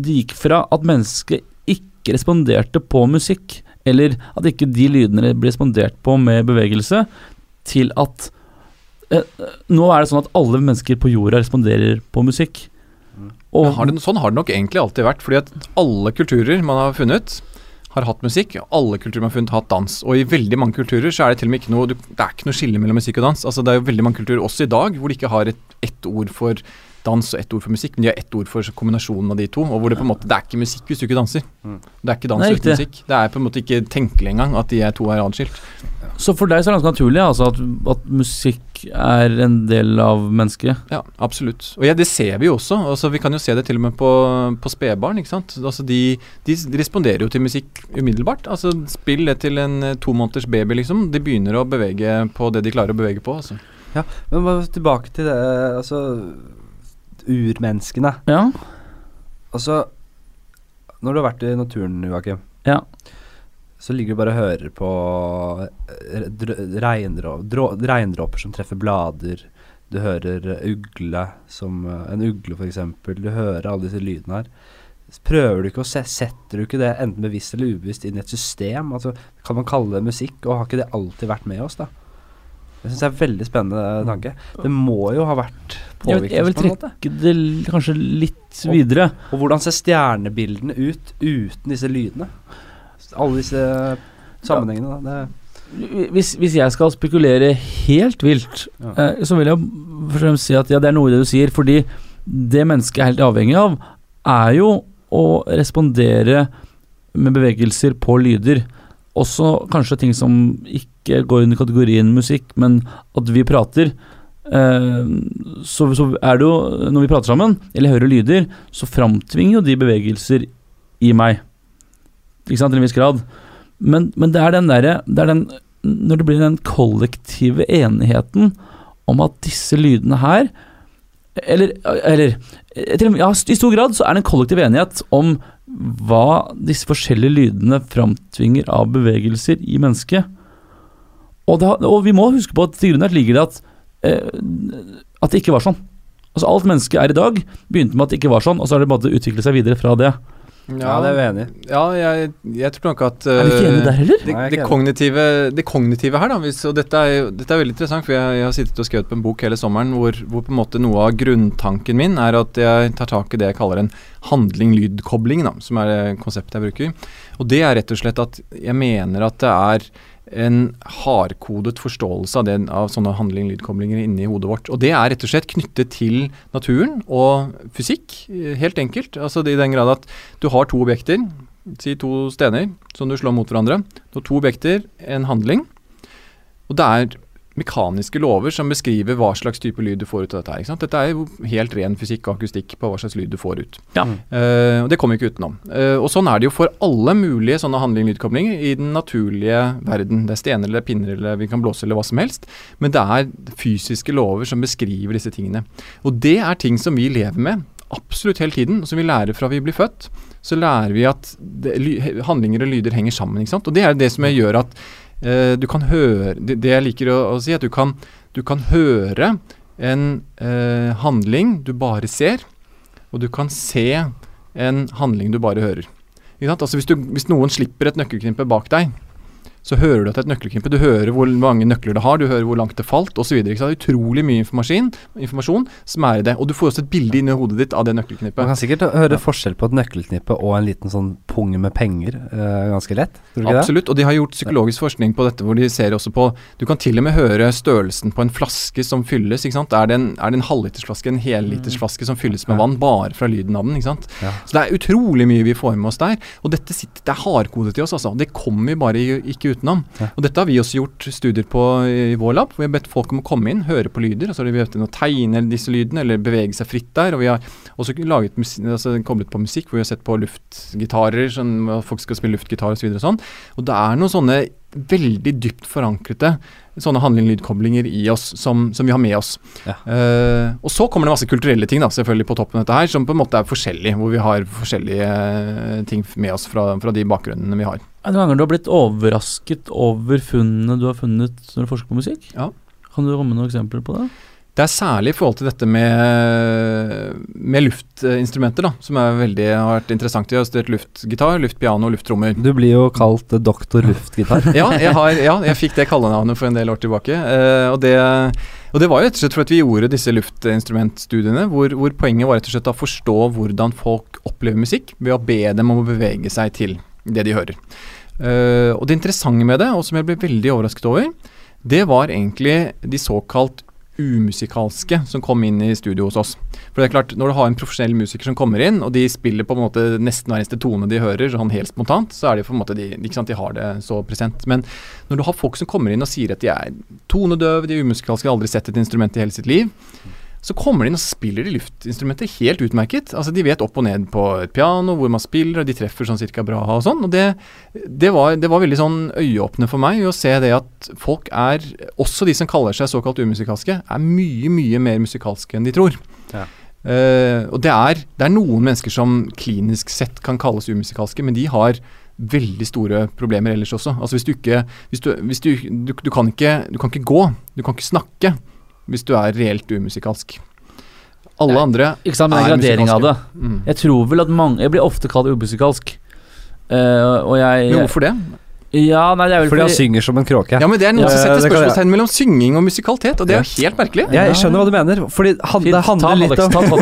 det gikk fra at mennesket ikke responderte på musikk, eller at ikke de lydene ble respondert på med bevegelse, til at eh, nå er det sånn at alle mennesker på jorda responderer på musikk. Og har det, sånn har det nok egentlig alltid vært. fordi at alle kulturer man har funnet, har hatt musikk. Alle kulturer man har funnet, har hatt dans. Og i veldig mange kulturer så er det til og med ikke noe Det er ikke noe skille mellom musikk og dans. Altså Det er jo veldig mange kulturer, også i dag, hvor de ikke har et, ord for dans og ett ord for musikk, men de har ett ord for kombinasjonen av de to. Og hvor det på en måte Det er ikke musikk hvis du ikke danser. Mm. Det er ikke dans Nei, uten musikk. Det er på en måte ikke tenkelig engang at de er to er adskilt. Så for deg så er det ganske naturlig altså, at, at musikk er en del av mennesket? Ja, absolutt. Og ja, det ser vi jo også. Altså, vi kan jo se det til og med på, på spedbarn. ikke sant? Altså, de, de responderer jo til musikk umiddelbart. Altså, Spill det til en eh, to måneders baby, liksom. De begynner å bevege på det de klarer å bevege på. altså. Ja, men bare tilbake til det Altså urmenneskene. Ja. Altså Når du har vært i naturen, Joakim, Ja. så ligger du bare og hører på eh, dr- regndråper som treffer blader. Du hører ugle som eh, En ugle, f.eks. Du hører alle disse lydene her. Prøver du ikke å se Setter du ikke det enten bevisst eller ubevisst inn i et system? Altså, kan man kalle det musikk, og har ikke det alltid vært med oss, da? Det syns jeg er en veldig spennende tanke. Det må jo ha vært Jeg jeg vil trekke det kanskje litt videre. Og hvordan ser stjernebildene ut uten disse lydene? Alle disse sammenhengene, da. Det, Hvis, hvis jeg skal spekulere helt vilt, Ja. eh, så vil jeg først og fremst si at ja, det er noe i det du sier. Fordi det mennesket er helt avhengig av, er jo å respondere med bevegelser på lyder. Også kanskje ting som ikke går under kategorien musikk, men at vi prater. Eh, så, så er det jo, når vi prater sammen, eller hører lyder, så framtvinger jo de bevegelser i meg. Ikke sant, til en viss grad. Men, men det er den derre er Når det blir den kollektive enigheten om at disse lydene her Eller, eller til, ja, I stor grad så er det en kollektiv enighet om hva disse forskjellige lydene framtvinger av bevegelser i mennesket. Og, det, og vi må huske på at til grunn her ligger det at eh, At det ikke var sånn. Altså Alt mennesket er i dag, begynte med at det ikke var sånn, og så har det utviklet seg videre fra det. Ja, det er vi enig i. Ja, jeg, jeg tror nok at Er vi ikke enige eh, der heller? det, Nei, er det, kognitive, det kognitive her, da, hvis, og dette er, dette er veldig interessant, for jeg, jeg har sittet og skrevet på en bok hele sommeren hvor, hvor på en måte noe av grunntanken min er at jeg tar tak i det jeg kaller en handling-lyd-kobling, som er det konseptet jeg bruker. Og det er rett og slett at jeg mener at det er en hardkodet forståelse av, den, av sånne handling-lydkoblinger inni hodet vårt. Og det er rett og slett knyttet til naturen og fysikk, eh, helt enkelt. Altså i den grad at du har to objekter, si to stener, som du slår mot hverandre. Du har to objekter, en handling. Og det er mekaniske lover som beskriver hva slags type lyd du får ut av dette. her, ikke sant? Dette er jo helt ren fysikk og akustikk på hva slags lyd du får ut. Ja. Uh, og det kommer vi ikke utenom. Uh, og sånn er det jo for alle mulige sånne handling-lydkoblinger i den naturlige verden. Det er stener eller pinner eller vi kan blåse eller hva som helst. Men det er fysiske lover som beskriver disse tingene. Og det er ting som vi lever med absolutt hele tiden, og som vi lærer fra vi blir født. Så lærer vi at det, handlinger og lyder henger sammen. ikke sant? Og det er det som gjør at eh, du kan høre det, jeg liker å, å si, at du kan, du kan høre en eh, handling du bare ser, og du kan se en handling du bare hører. Altså hvis, du, hvis noen slipper et nøkkelknippe bak deg, så hører du at det er et nøkkelknippe. Du hører hvor mange nøkler det har, du hører hvor langt det falt osv. Utrolig mye informasjon, informasjon som er i det. Og du får også et bilde inni hodet ditt av det Man nøkkelknippet. kan sikkert høre forskjell på et nøkkelknippe og en liten sånn pung med penger eh, ganske lett. Tror du ikke det? Absolutt, og de har gjort psykologisk forskning på dette, hvor de ser også på Du kan til og med høre størrelsen på en flaske som fylles. ikke sant? Er det en, er det en halvlitersflaske, en hellitersflaske som fylles med vann, bare fra lyden av den? ikke sant? Ja. Så det er utrolig mye vi får med oss der. Og dette sitter, det er hardkodet i oss, altså. Det kommer bare i- ikke utenom. Ja. Og dette har vi også gjort studier på i vår lab, hvor vi har bedt folk om å komme inn, høre på lyder. Og så har de bedt dem å tegne disse lydene, eller bevege seg fritt der. Og vi har også laget musik, altså, koblet på musikk, hvor vi har sett på luftgitarer, sånn, folk skal spille luftgitar osv. Og, sånn. og det er noen sånne veldig dypt forankrede sånne handling-lydkoblinger i oss som, som vi har med oss. Ja. Uh, og så kommer det masse kulturelle ting da, selvfølgelig på toppen av dette her, som på en måte er forskjellige, hvor vi har forskjellige eh, ting med oss fra, fra de bakgrunnene vi har. Er det ganger du har blitt overrasket over funnene du har funnet når du forsker på musikk? Ja. Kan du komme med noen eksempler på det? Det er særlig i forhold til dette med, med luftinstrumenter, da, som er veldig, har vært interessant. Jeg har studert luftgitar, luftpiano og lufttrommer. Du blir jo kalt eh, doktor luftgitar. (laughs) Ja, jeg, har, ja, jeg fikk det kallenavnet for en del år tilbake. Uh, og, det, og det var jo rett og slett at vi gjorde disse luftinstrumentstudiene, hvor, hvor poenget var rett og slett å forstå hvordan folk opplever musikk, ved å be dem om å bevege seg til det de hører. Uh, og det interessante med det, og som jeg ble veldig overrasket over, det var egentlig de såkalt umusikalske som kom inn i studio hos oss. For det er klart, Når du har en profesjonell musiker som kommer inn, og de spiller på en måte nesten hver eneste tone de hører, sånn helt spontant, så er det på en måte de, ikke sant, de har det så present. Men når du har folk som kommer inn og sier at de er tonedøve, de er umusikalske, har aldri sett et instrument i hele sitt liv, så kommer de inn og spiller de luftinstrumenter helt utmerket. Altså De vet opp og ned på et piano hvor man spiller, og de treffer sånn cirka bra og sånn. Og det, det, var, det var veldig sånn øyeåpne for meg å se det at folk er, også de som kaller seg såkalt umusikalske, er mye, mye mer musikalske enn de tror. Ja. Uh, og det er, det er noen mennesker som klinisk sett kan kalles umusikalske, men de har veldig store problemer ellers også. Altså hvis du ikke hvis du, hvis du, du, du, kan ikke, du kan ikke gå, du kan ikke snakke hvis du er reelt umusikalsk. Alle Nei, andre Ikke sant, men er musikalske. gradering av det. Mm. Jeg tror vel at mange Jeg blir ofte kalt umusikalsk. Uh, og jeg Men hvorfor det? Ja, nei, det er vel Fordi han synger som en kråke. Ja, men Det er noen Ja, som setter jeg- spørsmålstegn mellom synging og musikalitet, og det er jo helt merkelig. Jeg skjønner hva du mener. Fordi han, Fint, det, handler litt om, Ta, ta,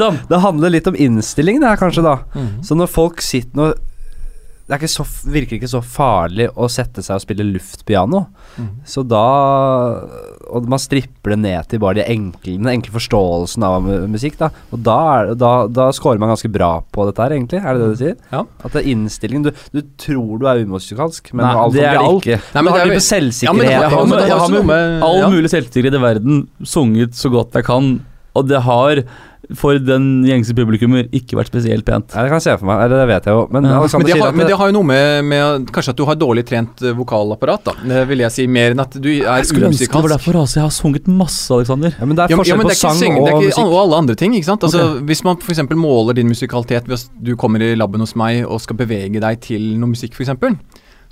ta. (laughs) Det handler litt om innstillingen her, kanskje, da. Mhm. Så når folk sitter nå Det er ikke så, virker ikke så farlig å sette seg og spille luftpiano. Mm. Så da Og man stripper det ned til bare de enkle, den enkle forståelsen av musikk, da. Og da, er, da, da scorer man ganske bra på dette her, egentlig. Er det det du sier? Ja. At det er innstillingen Du, du tror du er umusikalsk, men Nei, alt det er det ikke. Nei, men Du det har er litt selvsikkerhet. Ja, men det har- Jeg har, jeg har, med, jeg har med med- all mulig selvsikkerhet i verden sunget så godt jeg kan, og det har for den gjengse publikummer ikke vært spesielt pent. Ja, det kan jeg se for meg. Eller det vet jeg jo. Men Ja. Men det, har, men det har jo noe med, med Kanskje at du har dårlig trent eh, vokalapparat, da. Det vil jeg si mer enn at du er Jeg skulle ønske det var derfor, altså. Jeg har sunget masse, Alexander. ja, men det er Ja, men, ja, forskjell men på det er sang syng, det er og ikke og alle andre ting. ikke sant? Altså, okay. Hvis man f.eks. måler din musikalitet ved at du kommer i laben hos meg og skal bevege deg til noe musikk, f.eks.,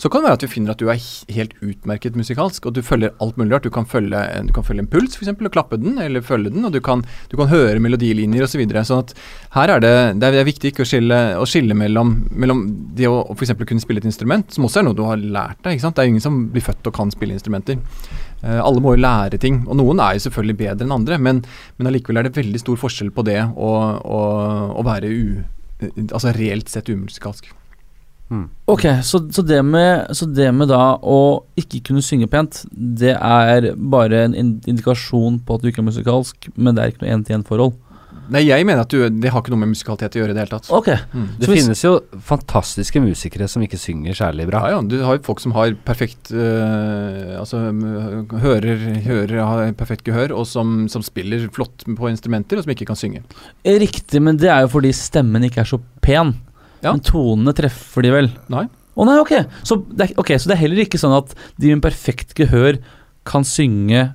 så kan det være at du finner at du er helt utmerket musikalsk, og du følger alt mulig rart. Du kan følge en, du kan følge en puls, f.eks., og klappe den, eller følge den, og du kan, du kan høre melodilinjer osv. Så videre. sånn at her er det, det er viktig ikke å skille, å skille mellom, mellom det å, f.eks. kunne spille et instrument, som også er noe du har lært deg. ikke sant? Det er ingen som blir født og kan spille instrumenter. Eh, alle må jo lære ting, og noen er jo selvfølgelig bedre enn andre, men, men allikevel er det veldig stor forskjell på det å, å være u, altså reelt sett umusikalsk. Ok, så, så, det med, så det med da å ikke kunne synge pent, det er bare en indikasjon på at du ikke er musikalsk, men det er ikke noe én-til-én-forhold? Nei, jeg mener at du, det har ikke noe med musikalitet å gjøre i det hele tatt. Ok, Mm. Det Så hvis- finnes jo fantastiske musikere som ikke synger særlig bra. Ja, ja, du har jo folk som har perfekt øh, Altså hører, hører har perfekt gehør, og som, som spiller flott på instrumenter, og som ikke kan synge. Riktig, men det er jo fordi stemmen ikke er så pen. Ja. Men tonene treffer de vel? Nei. Å nei, ok. Så det, er, ok. så det er heller ikke sånn at de med perfekt gehør kan synge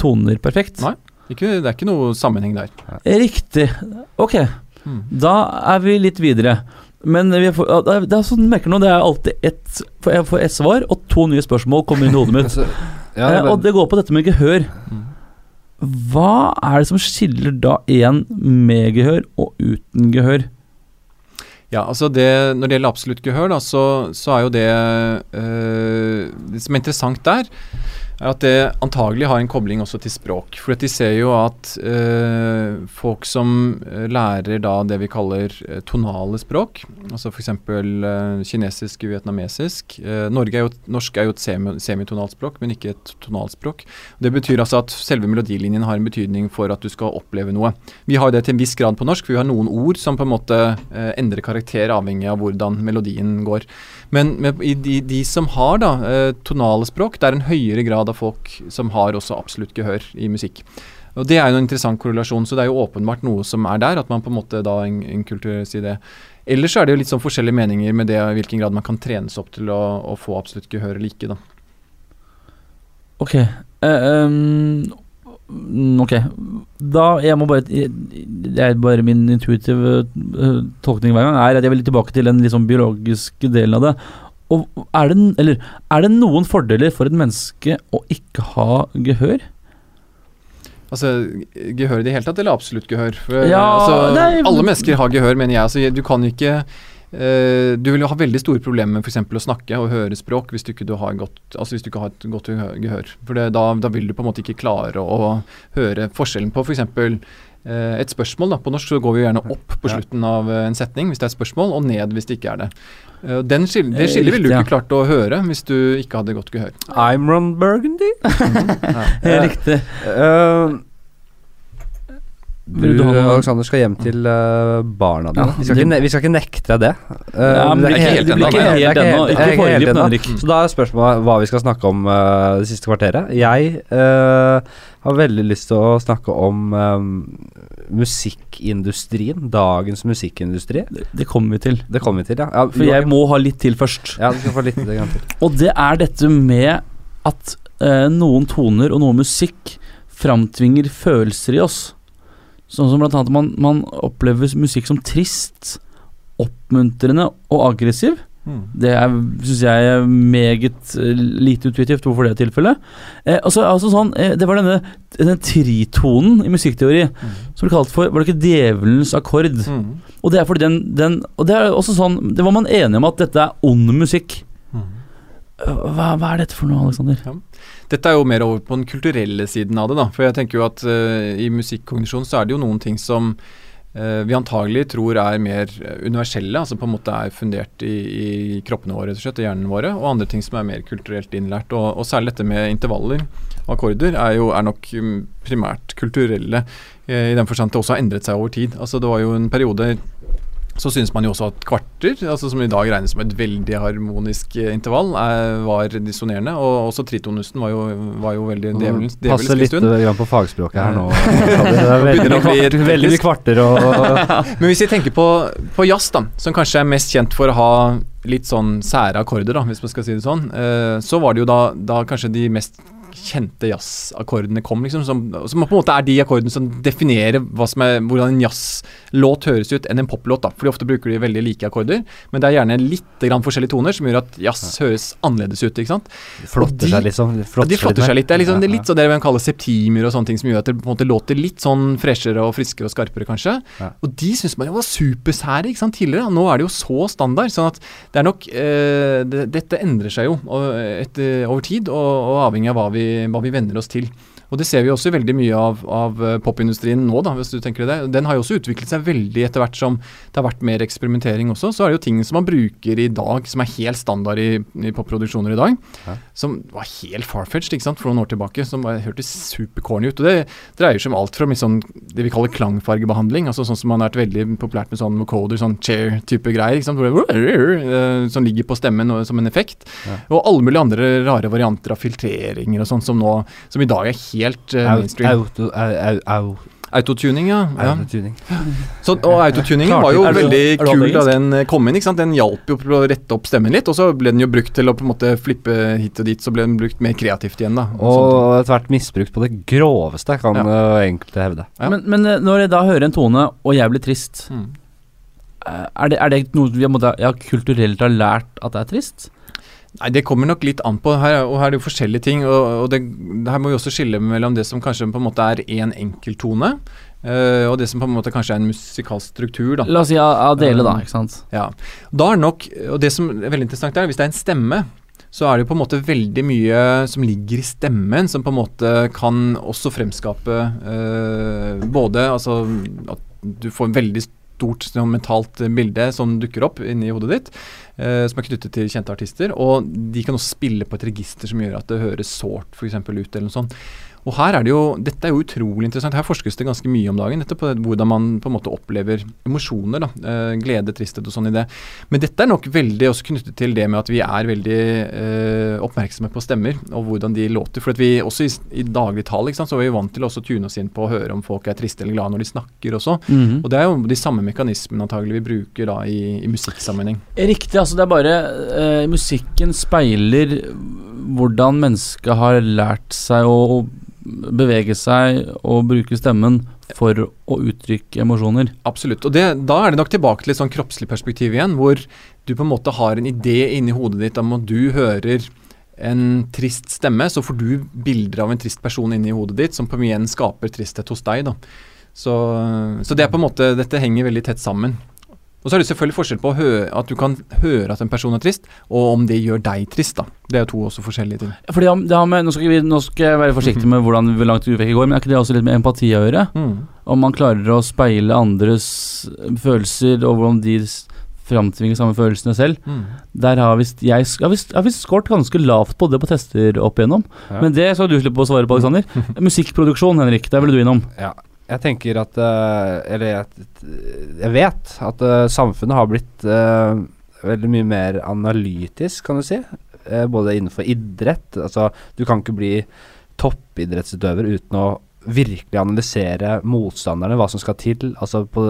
toner perfekt? Nei. Ikke, det er ikke noe sammenheng der. Riktig. Ok, Mm. da er vi litt videre. Men vi får, det er, sånn, du merker nå, det er alltid ett Jeg får ett svar, og to nye spørsmål kommer inn i hodet mitt. (laughs) Altså, ja, Eh, og det går på dette med gehør. Mm. Hva er det som skiller da en med gehør og uten gehør? Ja, altså det, Når det gjelder absolutt gehør, da, så, så er jo det øh, Det som er interessant der, er at det antagelig har en kobling også til språk. For de ser jo at eh, folk som øh, lærer da det vi kaller øh, tonale språk, altså f.eks. Eh, kinesisk, vietnamesisk eh, er jo, Norsk er jo et semi, semitonalt språk, men ikke et tonalt språk. Det betyr altså at selve melodilinjen har en betydning for at du skal oppleve noe. Vi har det til en viss grad på norsk, for vi har noen ord som på en måte eh, endrer karakter avhengig av hvordan melodien går. Men, men i de, de som har da eh, tonale språk, det er en høyere grad av folk som har også absolutt gehør i musikk. Og Det er jo en interessant korrelasjon, så det er jo åpenbart noe som er der, at man på en måte da en, en kulturelt sier det. Ellers er det jo litt sånn forskjellige meninger med det i hvilken grad man kan trenes opp til å, å få absolutt gehør eller ikke, da. Ok. Uh, mm, ok. Da Jeg må bare Det er bare min intuitive eh, tolkning hver gang, er at jeg vil tilbake til den liksom biologiske delen av det. Og er det, eller, er det noen fordeler for et menneske å ikke ha gehør? Altså, Gehør i det hele tatt, eller absolutt gehør? For, Ja, altså, nei, alle mennesker har gehør, mener jeg. Altså, du kan ikke Du vil jo ha veldig store problemer med f.eks. å snakke og høre språk hvis du ikke, du har, godt, altså hvis du ikke har et godt gehør-. For det, da, da vil du på en måte ikke klare å, høre forskjellen på f.eks. eh, et spørsmål. da. På norsk så går vi jo gjerne opp på slutten av eh, en setning hvis det er et spørsmål, og ned hvis det ikke er det. Eh, Den skil det skillet ville du ikke klart å høre hvis du ikke hadde godt gehør. I'm Ron Burgundy. (laughs) Helt (laughs) riktig. Eh, Vil du, du Alexander, skal hjem til eh, barna dine. Ja, vi, skal ikke, vi skal ikke nekte deg det. Eh, Ja, men det er ikke helt ennå, ikke er Ikke helt ennå. Så da er spørsmålet hva vi skal snakke om eh, det siste kvarteret. Jeg uh, har veldig lyst til å snakke om um, musikkindustrien. Dagens musikkindustri. Det, det kommer vi til. Det kommer vi til, ja. ja For jeg må ha litt til først. Ja, du skal få litt til. (laughs) Og det er dette med at uh, noen toner og noe musikk framtvinger følelser i oss. Sånn som blant annet man, man opplever musikk som trist, oppmuntrende og aggressiv. Det syns jeg er meget eh, lite utvitivt hvorfor det er tilfellet. Eh, altså, altså sånn, eh, det var denne, denne tritonen i musikkteori som ble kalt for Var det ikke djevelens akkord? Mm. Og det er fordi den, den Og det er også sånn Det var man enig om at dette er ond musikk. Mm. Hva, hva er dette for noe, Alexander? Dette er jo mer over på den kulturelle siden av det. da, For jeg tenker jo at uh, i musikkognisjon så er det jo noen ting som uh, vi antagelig tror er mer eh, universelle, altså på en måte er fundert i, i kroppene våre rett og slett, i hjernen våre, og andre ting som er mer kulturelt innlært. Og, og særlig dette med intervaller og akkorder er jo er nok mm, primært kulturelle, uh, i den forstand det også har endret seg over tid. Altså Det var jo en periode så syns man jo også at kvarter, altså som i dag regnes som et veldig harmonisk eh, intervall, er, var dissonerende. Og også tritonusten var jo, var jo veldig djevelens stund. Passer litt grann på fagspråket her nå. (laughs) Det er veldig, veldig, veldig mye kvarter og (laughs) Men hvis vi tenker på, på jazz, da, som kanskje er mest kjent for å ha litt sånn sære akkorder, da, hvis man skal si det sånn, eh, så var det jo da, da kanskje de mest kjente jazzakkordene kom, liksom. Som, som på en måte er de akkordene som definerer er, hvordan en jazzlåt høres ut enn en poplåt. da, Fordi ofte bruker de veldig like akkorder, men det er gjerne litt grann forskjellige toner som gjør at jazz høres annerledes ut. ikke sant? flotter de- seg liksom. Ja, de flotter seg litt. Det er, liksom, det er litt sånn det man kaller septimer og sånne ting, som gjør at det på en måte låter litt sånn freshere og friskere og skarpere, kanskje. Ja. Og de syns man jo var supersære ikke sant, tidligere. Nå er det jo så standard. sånn at det er nok eh, det, Dette endrer seg jo og, etter, over tid, og, og avhengig av hva vi, hva vi venner oss til. Og det ser vi også veldig mye av, av eh, popindustrien nå, da, hvis du tenker det. Den har jo også utviklet seg veldig etter hvert som det har vært mer eksperimentering også. Så er det jo ting som man bruker i dag, som er helt standard i, i popproduksjoner i dag, Hæ? som var helt farfetched ikke sant, for noen år tilbake. Som var, hørtes supercorny ut. Og det dreier seg om alt fra sånn, det vi kaller klangfargebehandling, altså sånn som man har vært veldig populært med sånn vocoder, sånn chair-type greier, ikke sant, det, eh, som ligger på stemmen og, som en effekt. Hæ? Og alle mulige andre rare varianter av filtreringer og sånn som nå, som i dag er helt eh, mainstream. Auto, au, au, au, Autotuning, ja. ja. autotuning. (laughs) Så, og autotuningen var jo veldig kul da den eh, kom inn. ikke sant? Den hjalp jo til å rette opp stemmen litt, og så ble den jo brukt til å på en måte flippe hit og dit, så ble den brukt mer kreativt igjen, da. og sånne etter hvert misbrukt på det groveste, kan Ja. uh, enkelte hevde. Ja. Men, men eh, når jeg da hører en tone, og jeg blir trist, Mm. eh, er det, er det noe vi måtte, ja, kulturelt har lært at det er trist? Nei, Det kommer nok litt an på. Her, og her er det jo forskjellige ting. og, og det, Her må vi også skille mellom det som kanskje på en måte er én enkelttone, uh, og det som på en måte kanskje er en musikalsk struktur. da. La oss si Adele, da. Um, ikke sant? Ja. Da er nok, og det som er veldig interessant er, hvis det er en stemme, så er det jo på en måte veldig mye som ligger i stemmen, som på en måte kan også fremskape uh, både altså at du får en veldig stort sånn, mentalt bilde som dukker opp inni hodet ditt, eh, som er knyttet til kjente artister, og de kan også spille på et register som gjør at det høres sårt f.eks. ut, eller noe sånt. Og her er det jo, Dette er jo utrolig interessant. Her forskes det ganske mye om dagen. dette på Hvordan man på en måte opplever emosjoner. da, eh, Glede, tristhet og sånn i det. Men dette er nok veldig også knyttet til det med at vi er veldig eh, oppmerksomme på stemmer og hvordan de låter. For at vi også i, i dagligtale sant, så er vi vant til å tune oss inn på å høre om folk er triste eller glade når de snakker også. Mhm. Og det er jo de samme mekanismene antagelig vi bruker da i, i musikksammenheng. Riktig. altså Det er bare eh, Musikken speiler hvordan mennesket har lært seg å bevege seg og bruke stemmen for å uttrykke emosjoner. Absolutt. Og det, da er det nok tilbake til et sånn kroppslig perspektiv igjen, hvor du på en måte har en idé inni hodet ditt om at du hører en trist stemme, så får du bilder av en trist person inni hodet ditt, som på en igjen skaper tristhet hos deg. da. Så, så det er på en måte, dette henger veldig tett sammen. Og så er det selvfølgelig forskjell på å hø at du kan høre at en person er trist, og om det gjør deg trist. da. Det er jo to også forskjellige ting. Fordi det har- med, nå, skal vi, nå skal jeg være forsiktig med hvordan hvor langt utvekk går, men er ikke det også litt med empati å gjøre? Mm. Om man klarer å speile andres følelser, og hvordan de framtvinger samme følelsene selv. Mm. Der har visst jeg har visst, jeg har visst skåret ganske lavt på det på tester opp igjennom. Ja. Men det skal du slippe å svare på, Alexander. (laughs) Musikkproduksjon, Henrik, der ville du innom. Ja. Jeg tenker at eh, Eller jeg, jeg vet at eh, samfunnet har blitt eh, veldig mye mer analytisk, kan du si. Både innenfor idrett. Altså, du kan ikke bli toppidrettsutøver uten å virkelig analysere motstanderne, hva som skal til. Altså på,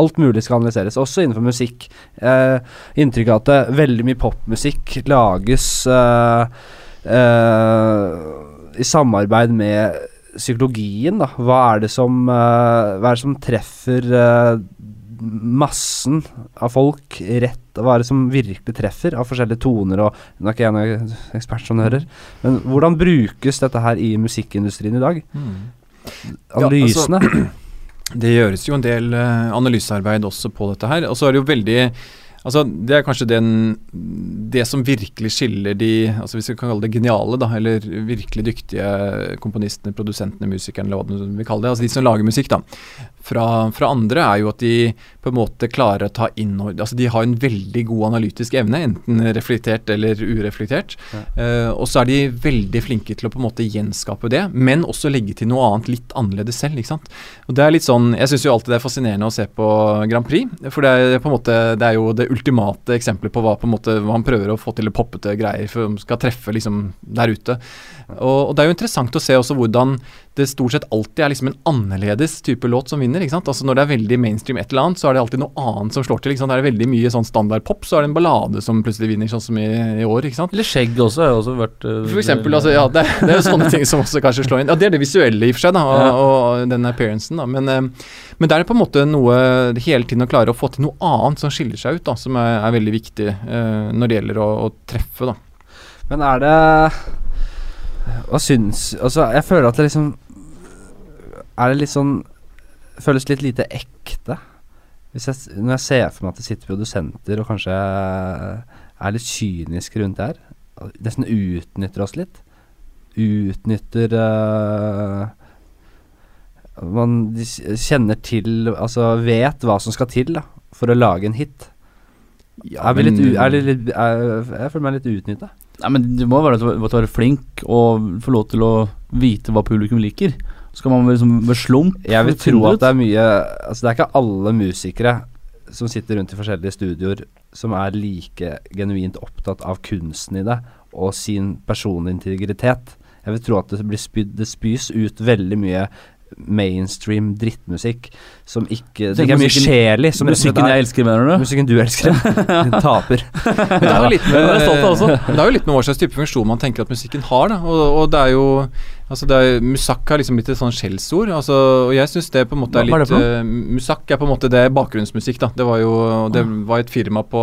alt mulig skal analyseres, også innenfor musikk. Eh, inntrykk av at det, veldig mye popmusikk lages eh, eh, i samarbeid med psykologien, da. Hva er det som, eh, hva er det som treffer eh, massen av folk rett Hva er det som virkelig treffer av forskjellige toner og Nå er ikke jeg noen ekspert, som du hører, men hvordan brukes dette her i musikkindustrien i dag? Mm. Analysene? (clears throat) Det gjøres jo en del eh, analysearbeid også på dette her. Og så er det jo veldig Altså, Det er kanskje den, det som virkelig skiller de altså hvis vi kan kalle det geniale, da, eller virkelig dyktige komponistene, produsentene, musikerne, eller hva vi kaller det. altså De som lager musikk, da. Fra, fra andre er jo at de på en måte klarer å ta inn altså De har en veldig god analytisk evne, enten reflektert eller ureflektert. Ja. Uh, og så er de veldig flinke til å på en måte gjenskape det, men også legge til noe annet litt annerledes selv. ikke sant? Og det er litt sånn, Jeg syns jo alltid det er fascinerende å se på Grand Prix, for det er på en måte, det er jo det ultimate eksempelet på hva på en måte, hva han prøver å få til poppete greier for skal treffe liksom der ute. Og, og det er jo interessant å se også hvordan det stort sett alltid er liksom en annerledes type låt som vinner. ikke sant? Altså Når det er veldig mainstream et eller annet, så er det alltid noe annet som slår til. ikke sant? Er det veldig mye sånn standard pop, så er det en ballade som plutselig vinner, sånn som i, i år. ikke sant? Eller skjegg også har også vært uh, For eksempel, altså, ja, det, det er jo sånne ting som også kanskje slår inn. Ja, Det er det visuelle i og for seg, da, og, og den appearancen. da, Men, uh, men det er på en måte noe hele tiden å klare å få til noe annet som skiller seg ut, da, som er, er veldig viktig uh, når det gjelder å, å treffe. da. Men er det Hva syns Altså, jeg føler at det liksom Er det litt sånn Føles litt lite ekte. Hvis jeg, når jeg ser for meg at det sitter produsenter og kanskje er litt kyniske rundt det her. Nesten utnytter oss litt. Utnytter uh, Man kjenner til Altså vet hva som skal til da for å lage en hit. Ja, er vi litt, er litt er, Jeg føler meg litt utnytta. Nei, men Du må være er flink og få lov til å vite hva publikum liker. Skal man liksom ved slump Jeg vil tro at det er mye Altså det er ikke alle musikere som sitter rundt i forskjellige studioer som er like genuint opptatt av kunsten i det og sin personlige integritet. Jeg vil tro at det blir spydd Det spys ut veldig mye mainstream drittmusikk som ikke Det ikke er mye sjel i. Musikken jeg elsker, mener du? Musikken du elsker. (laughs) Den taper. Men det er jo litt med, Det er er jo litt med hva slags type funksjon man tenker at musikken har. Da. Og, og det er jo altså det er, Musak har liksom blitt et sånn skjellsord. Altså, og jeg syns det på en måte er litt eh, Musak er på en måte det bakgrunnsmusikk. da Det var jo Det var et firma på,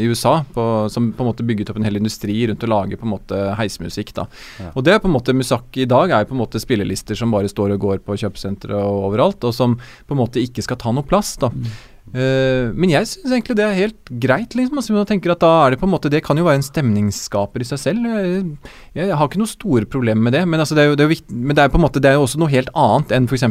i USA på, som på en måte bygget opp en hel industri rundt å lage på en måte heismusikk. da Ja. Og det er på en måte Musak i dag er jo på en måte spillelister som bare står og går på kjøpesentre og overalt, og som på en måte ikke skal ta noe plass. da Eh, men jeg syns egentlig det er helt greit. liksom altså, jeg tenker at da er Det på en måte Det kan jo være en stemningsskaper i seg selv. Jeg, jeg har ikke noe store problemer med det. Men, altså, det, er jo, det, er viktig, men det er på en måte Det er jo også noe helt annet enn f.eks.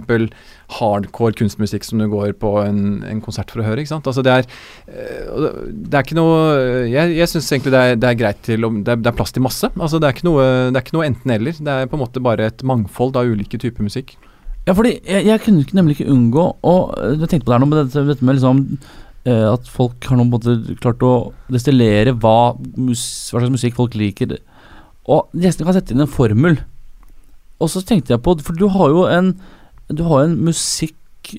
hardcore kunstmusikk som du går på en, en konsert for å høre. ikke sant? Altså Det er, eh, det- er ikke noe Jeg, jeg syns egentlig det er, det er greit til det er, det er plass til masse. Altså Det er ikke noe, er noe enten-eller. Det er på en måte bare et mangfold av ulike typer musikk. Ja, fordi jeg, jeg kunne ikke, nemlig ikke unngå å Jeg tenkte på det her nå med dette, dette med liksom eh, at folk har nå på en måte klart å destillere hva, mus, hva slags musikk folk liker. Og gjestene kan sette inn en formel. Og så tenkte jeg på For du har jo en Du har en musikk-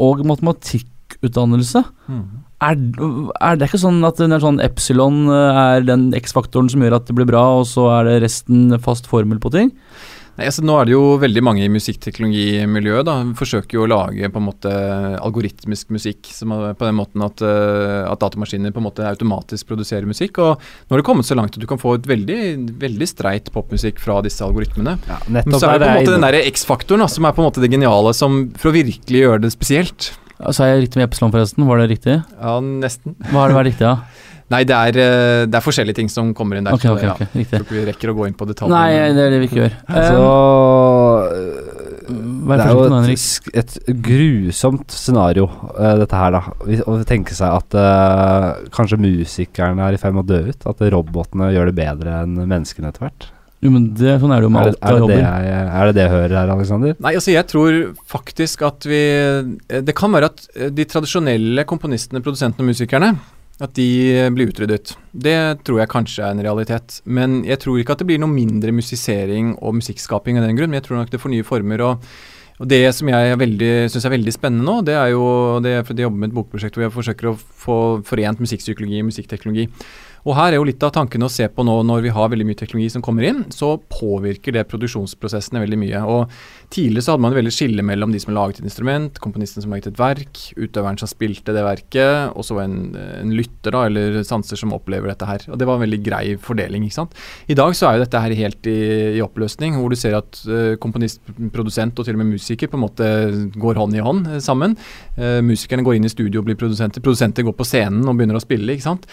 og matematikkutdannelse. Er, er det ikke sånn at den er sånn epsilon eh, er den X-faktoren som gjør at det blir bra, og så er det resten fast formel på ting? Nei, altså Nå er det jo veldig mange i musikkteknologimiljøet da, forsøker jo å lage på en måte algoritmisk musikk som er på den måten at, eh, at datamaskiner på en måte automatisk produserer musikk. og Nå har det kommet så langt at du kan få et veldig, veldig streit popmusikk fra disse algoritmene. Ja, Men så er det på en måte den derre der X-faktoren som er på en måte det geniale som, for å virkelig gjøre det spesielt. Sa jeg riktig med Epsilon, forresten? Var det riktig? Ja, nesten. Hva er det, vært riktig, da? (laughs) Nei, det er, eh, det er forskjellige ting som kommer inn der. Ok, okay, ok, ja, ok, riktig. Tror ikke vi rekker å gå inn på detaljene. Nei, det er det vi ikke gjør. (laughs) Så Eh, hva Det er jo et, et grusomt scenario, eh, dette her, da. Vi- Å tenke seg at uh, kanskje musikerne er i ferd med å dø ut. At robotene gjør det bedre enn menneskene etter hvert. Jo, men det, sånn er det jo med alt det, av er, det det jobber. er det det jeg hører her, Alexander? Nei, altså jeg tror faktisk at vi eh, Det kan være at eh, de tradisjonelle komponistene, produsentene og musikerne at de eh, blir utryddet. Det tror jeg kanskje er en realitet. Men jeg tror ikke at det blir noe mindre musisering og musikkskaping av den grunn. Men jeg tror nok det får nye former. og og Det som jeg syns er veldig spennende nå, det er jo det, for jeg jobber med et bokprosjekt hvor jeg forsøker å få forent musikkpsykologi og musikkteknologi. Og her er jo litt av tankene å se på nå når vi har veldig mye teknologi som kommer inn, så påvirker det produksjonsprosessene veldig mye. Og Tidligere så hadde man veldig skille mellom de som laget et instrument, komponisten som laget et verk, utøveren som spilte det verket, og så en, en lytter da, eller sanser som opplever dette her. Og Det var en veldig grei fordeling. ikke sant? I dag så er jo dette her helt i, i oppløsning, hvor du ser at uh, komponist, produsent og til og med musiker på en måte går hånd i hånd eh, sammen. Uh, musikerne går inn i studio og blir produsenter. Produsenter går på scenen og begynner å spille. ikke sant?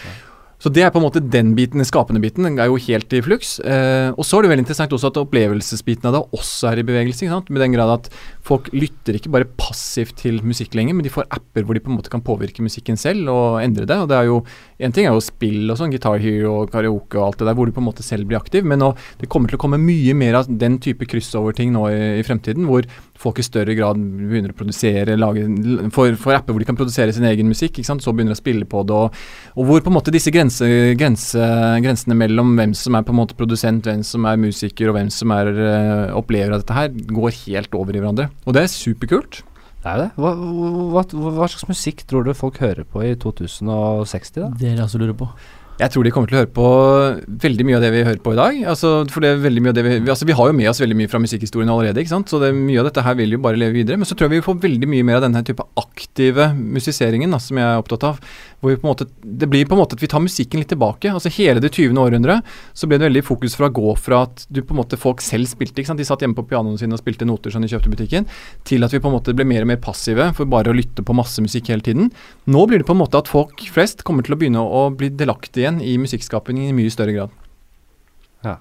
Så det er på en måte den biten, den skapende biten, den er jo helt i fluks. Eh, og så er det veldig interessant også at opplevelsesbiten av det også er i bevegelse. ikke sant? Med den grad at folk lytter ikke bare passivt til musikk lenger, men de får apper hvor de på en måte kan påvirke musikken selv og endre det. Og det er jo En ting er jo spill og sånn, Guitar Hero og karaoke og alt det der, hvor du på en måte selv blir aktiv, men nå, det kommer til å komme mye mer av den type kryssover-ting nå i, i fremtiden, hvor folk i større grad begynner å produsere, lage, for, for apper hvor de kan produsere sin egen musikk, ikke sant? så begynner de å spille på det, og, og hvor på en måte disse grense, grense, grensene mellom hvem som er på en måte produsent, hvem som er musiker, og hvem som er eh, opplever av dette her, går helt over i hverandre. Og det er superkult. Det er jo det. Hva, hva, hva, slags musikk tror du folk hører på i 2060, da? Det er jeg også lurer på. Jeg tror de kommer til å høre på veldig mye av det vi hører på i dag. Altså, for det er veldig mye av det vi, altså, vi har jo med oss veldig mye fra musikkhistorien allerede, ikke sant? så det, mye av dette her vil jo bare leve videre. Men så tror jeg vi får veldig mye mer av denne type aktive musiseringen da, som jeg er opptatt av. Hvor vi på en måte, det blir på en måte at vi tar musikken litt tilbake. altså Hele det 20. århundret så ble det veldig fokus fra å gå fra at du på en måte folk selv spilte, ikke sant? de satt hjemme på pianoene sine og spilte noter som de kjøpte i butikken, til at vi på en måte ble mer og mer passive for bare å lytte på masse musikk hele tiden. Nå blir det på en måte at folk flest kommer til å begynne å bli delaktige igjen i musikkskapingen i mye større grad. Ja.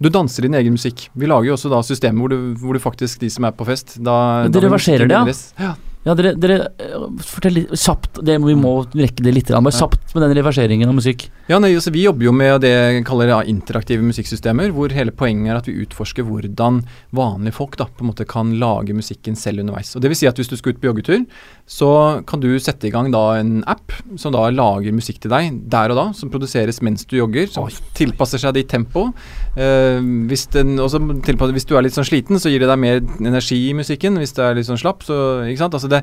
Du danser din egen musikk. Vi lager jo også da systemer hvor du, hvor du faktisk, de som er på fest da, dere reverserer det, ja? ja? Ja, dere, dere eh, Fortell litt kjapt. Det, vi må rekke det litt. Bare Ja. kjapt med den reverseringen av musikk. Ja, nei, altså, Vi jobber jo med det jeg kaller ja, interaktive musikksystemer, hvor hele poenget er at vi utforsker hvordan vanlige folk da, på en måte kan lage musikken selv underveis. Og det vil si at Hvis du skal ut på joggetur, så kan du sette i gang da en app som da lager musikk til deg der og da, som produseres mens du jogger, som tilpasser seg ditt tempo. Eh, hvis, den, hvis du er litt sånn sliten, så gir det deg mer energi i musikken. Hvis du er litt sånn slapp, så ikke sant? Altså det,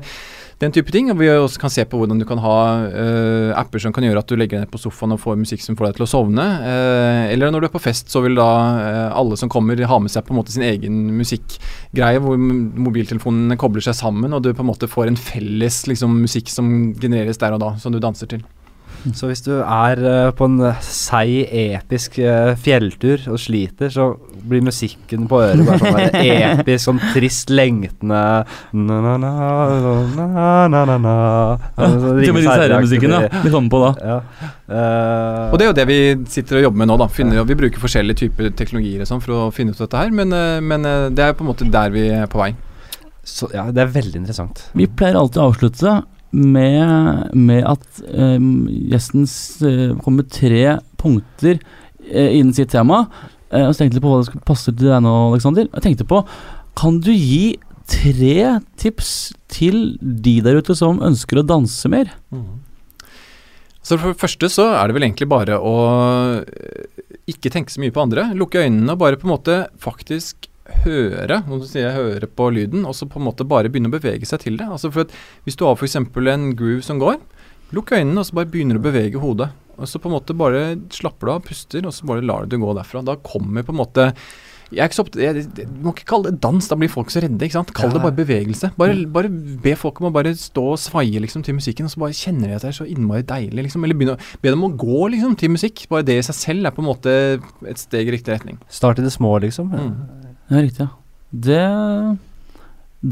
den type ting. Og vi også kan se på hvordan du kan ha uh, apper som kan gjøre at du legger deg ned på sofaen og får musikk som får deg til å sovne. Uh, eller når du er på fest, så vil da uh, alle som kommer ha med seg på en måte sin egen musikkgreie, hvor mobiltelefonene kobler seg sammen, og du på en måte får en felles liksom, musikk som genereres der og da, som du danser til. Så hvis du er eh, på en eh, seig, episk eh, fjelltur og sliter, så blir musikken på øret bare sånn der episk, sånn trist, lengtende na, na, na, na, na, na, na. Til og med Ringenes disse herremusikken, ja. Det kommer på da. Ja. Uh, Og det er jo det vi sitter og jobber med nå. da finner, Vi bruker forskjellige typer teknologier sånn for å finne ut dette her, men, men det er på en måte der vi er på vei. så, ja, det er veldig interessant. Vi pleier alltid å avslutte med, med at um, gjesten uh, kommer med tre punkter eh, innen sitt tema. Eh, og så tenkte jeg på hva det skulle passe til deg nå, Aleksander. Jeg tenkte på Kan du gi tre tips til de der ute som ønsker å danse mer? Så For det første så er det vel egentlig bare å eh, ikke tenke så mye på andre. Lukke øynene og bare på en måte faktisk høre. når du sier høre på lyden, og så på en måte bare begynne å bevege seg til det. Altså for at Hvis du har f.eks. en groove som går, lukk øynene og så bare begynner du å bevege hodet. Og så på en måte bare slapper du av, puster, og så bare lar du det gå derfra. Da kommer på en måte jeg er ikke så opptatt, jeg, jeg, må ikke kalle det dans, da blir folk så redde. ikke sant? Kall det bare bevegelse. Bare, bare be folk om å bare stå og svaie liksom, til musikken, og så bare kjenner de at det er så innmari deilig. liksom, Eller begynne be dem å gå liksom, til musikk. Bare det i seg selv er på en måte et steg i riktig retning. Start i det små, liksom. Mm. Ja, riktig. Ja. Det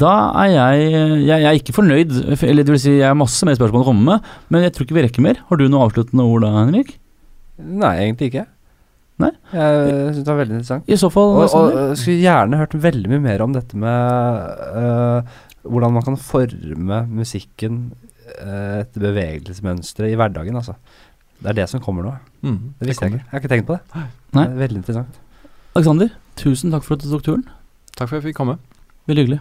Da er jeg, jeg Jeg er ikke fornøyd, eller det vil si jeg har masse mer spørsmål å komme med, men jeg tror ikke vi rekker mer. Har du noe avsluttende ord da, Henrik? Nei, egentlig ikke. Nei? Jeg syns det var veldig interessant. I så fall Og, og jeg skulle gjerne hørt veldig mye mer om dette med uh, hvordan man kan forme musikken uh, etter bevegelsesmønstre i hverdagen, altså. Det er det som kommer nå. Mm, Det visste jeg ikke. Jeg har ikke tenkt på det. Nei. Det er veldig interessant. Alexander, tusen takk for at du tok turen. Takk for at jeg fikk komme. Veldig hyggelig.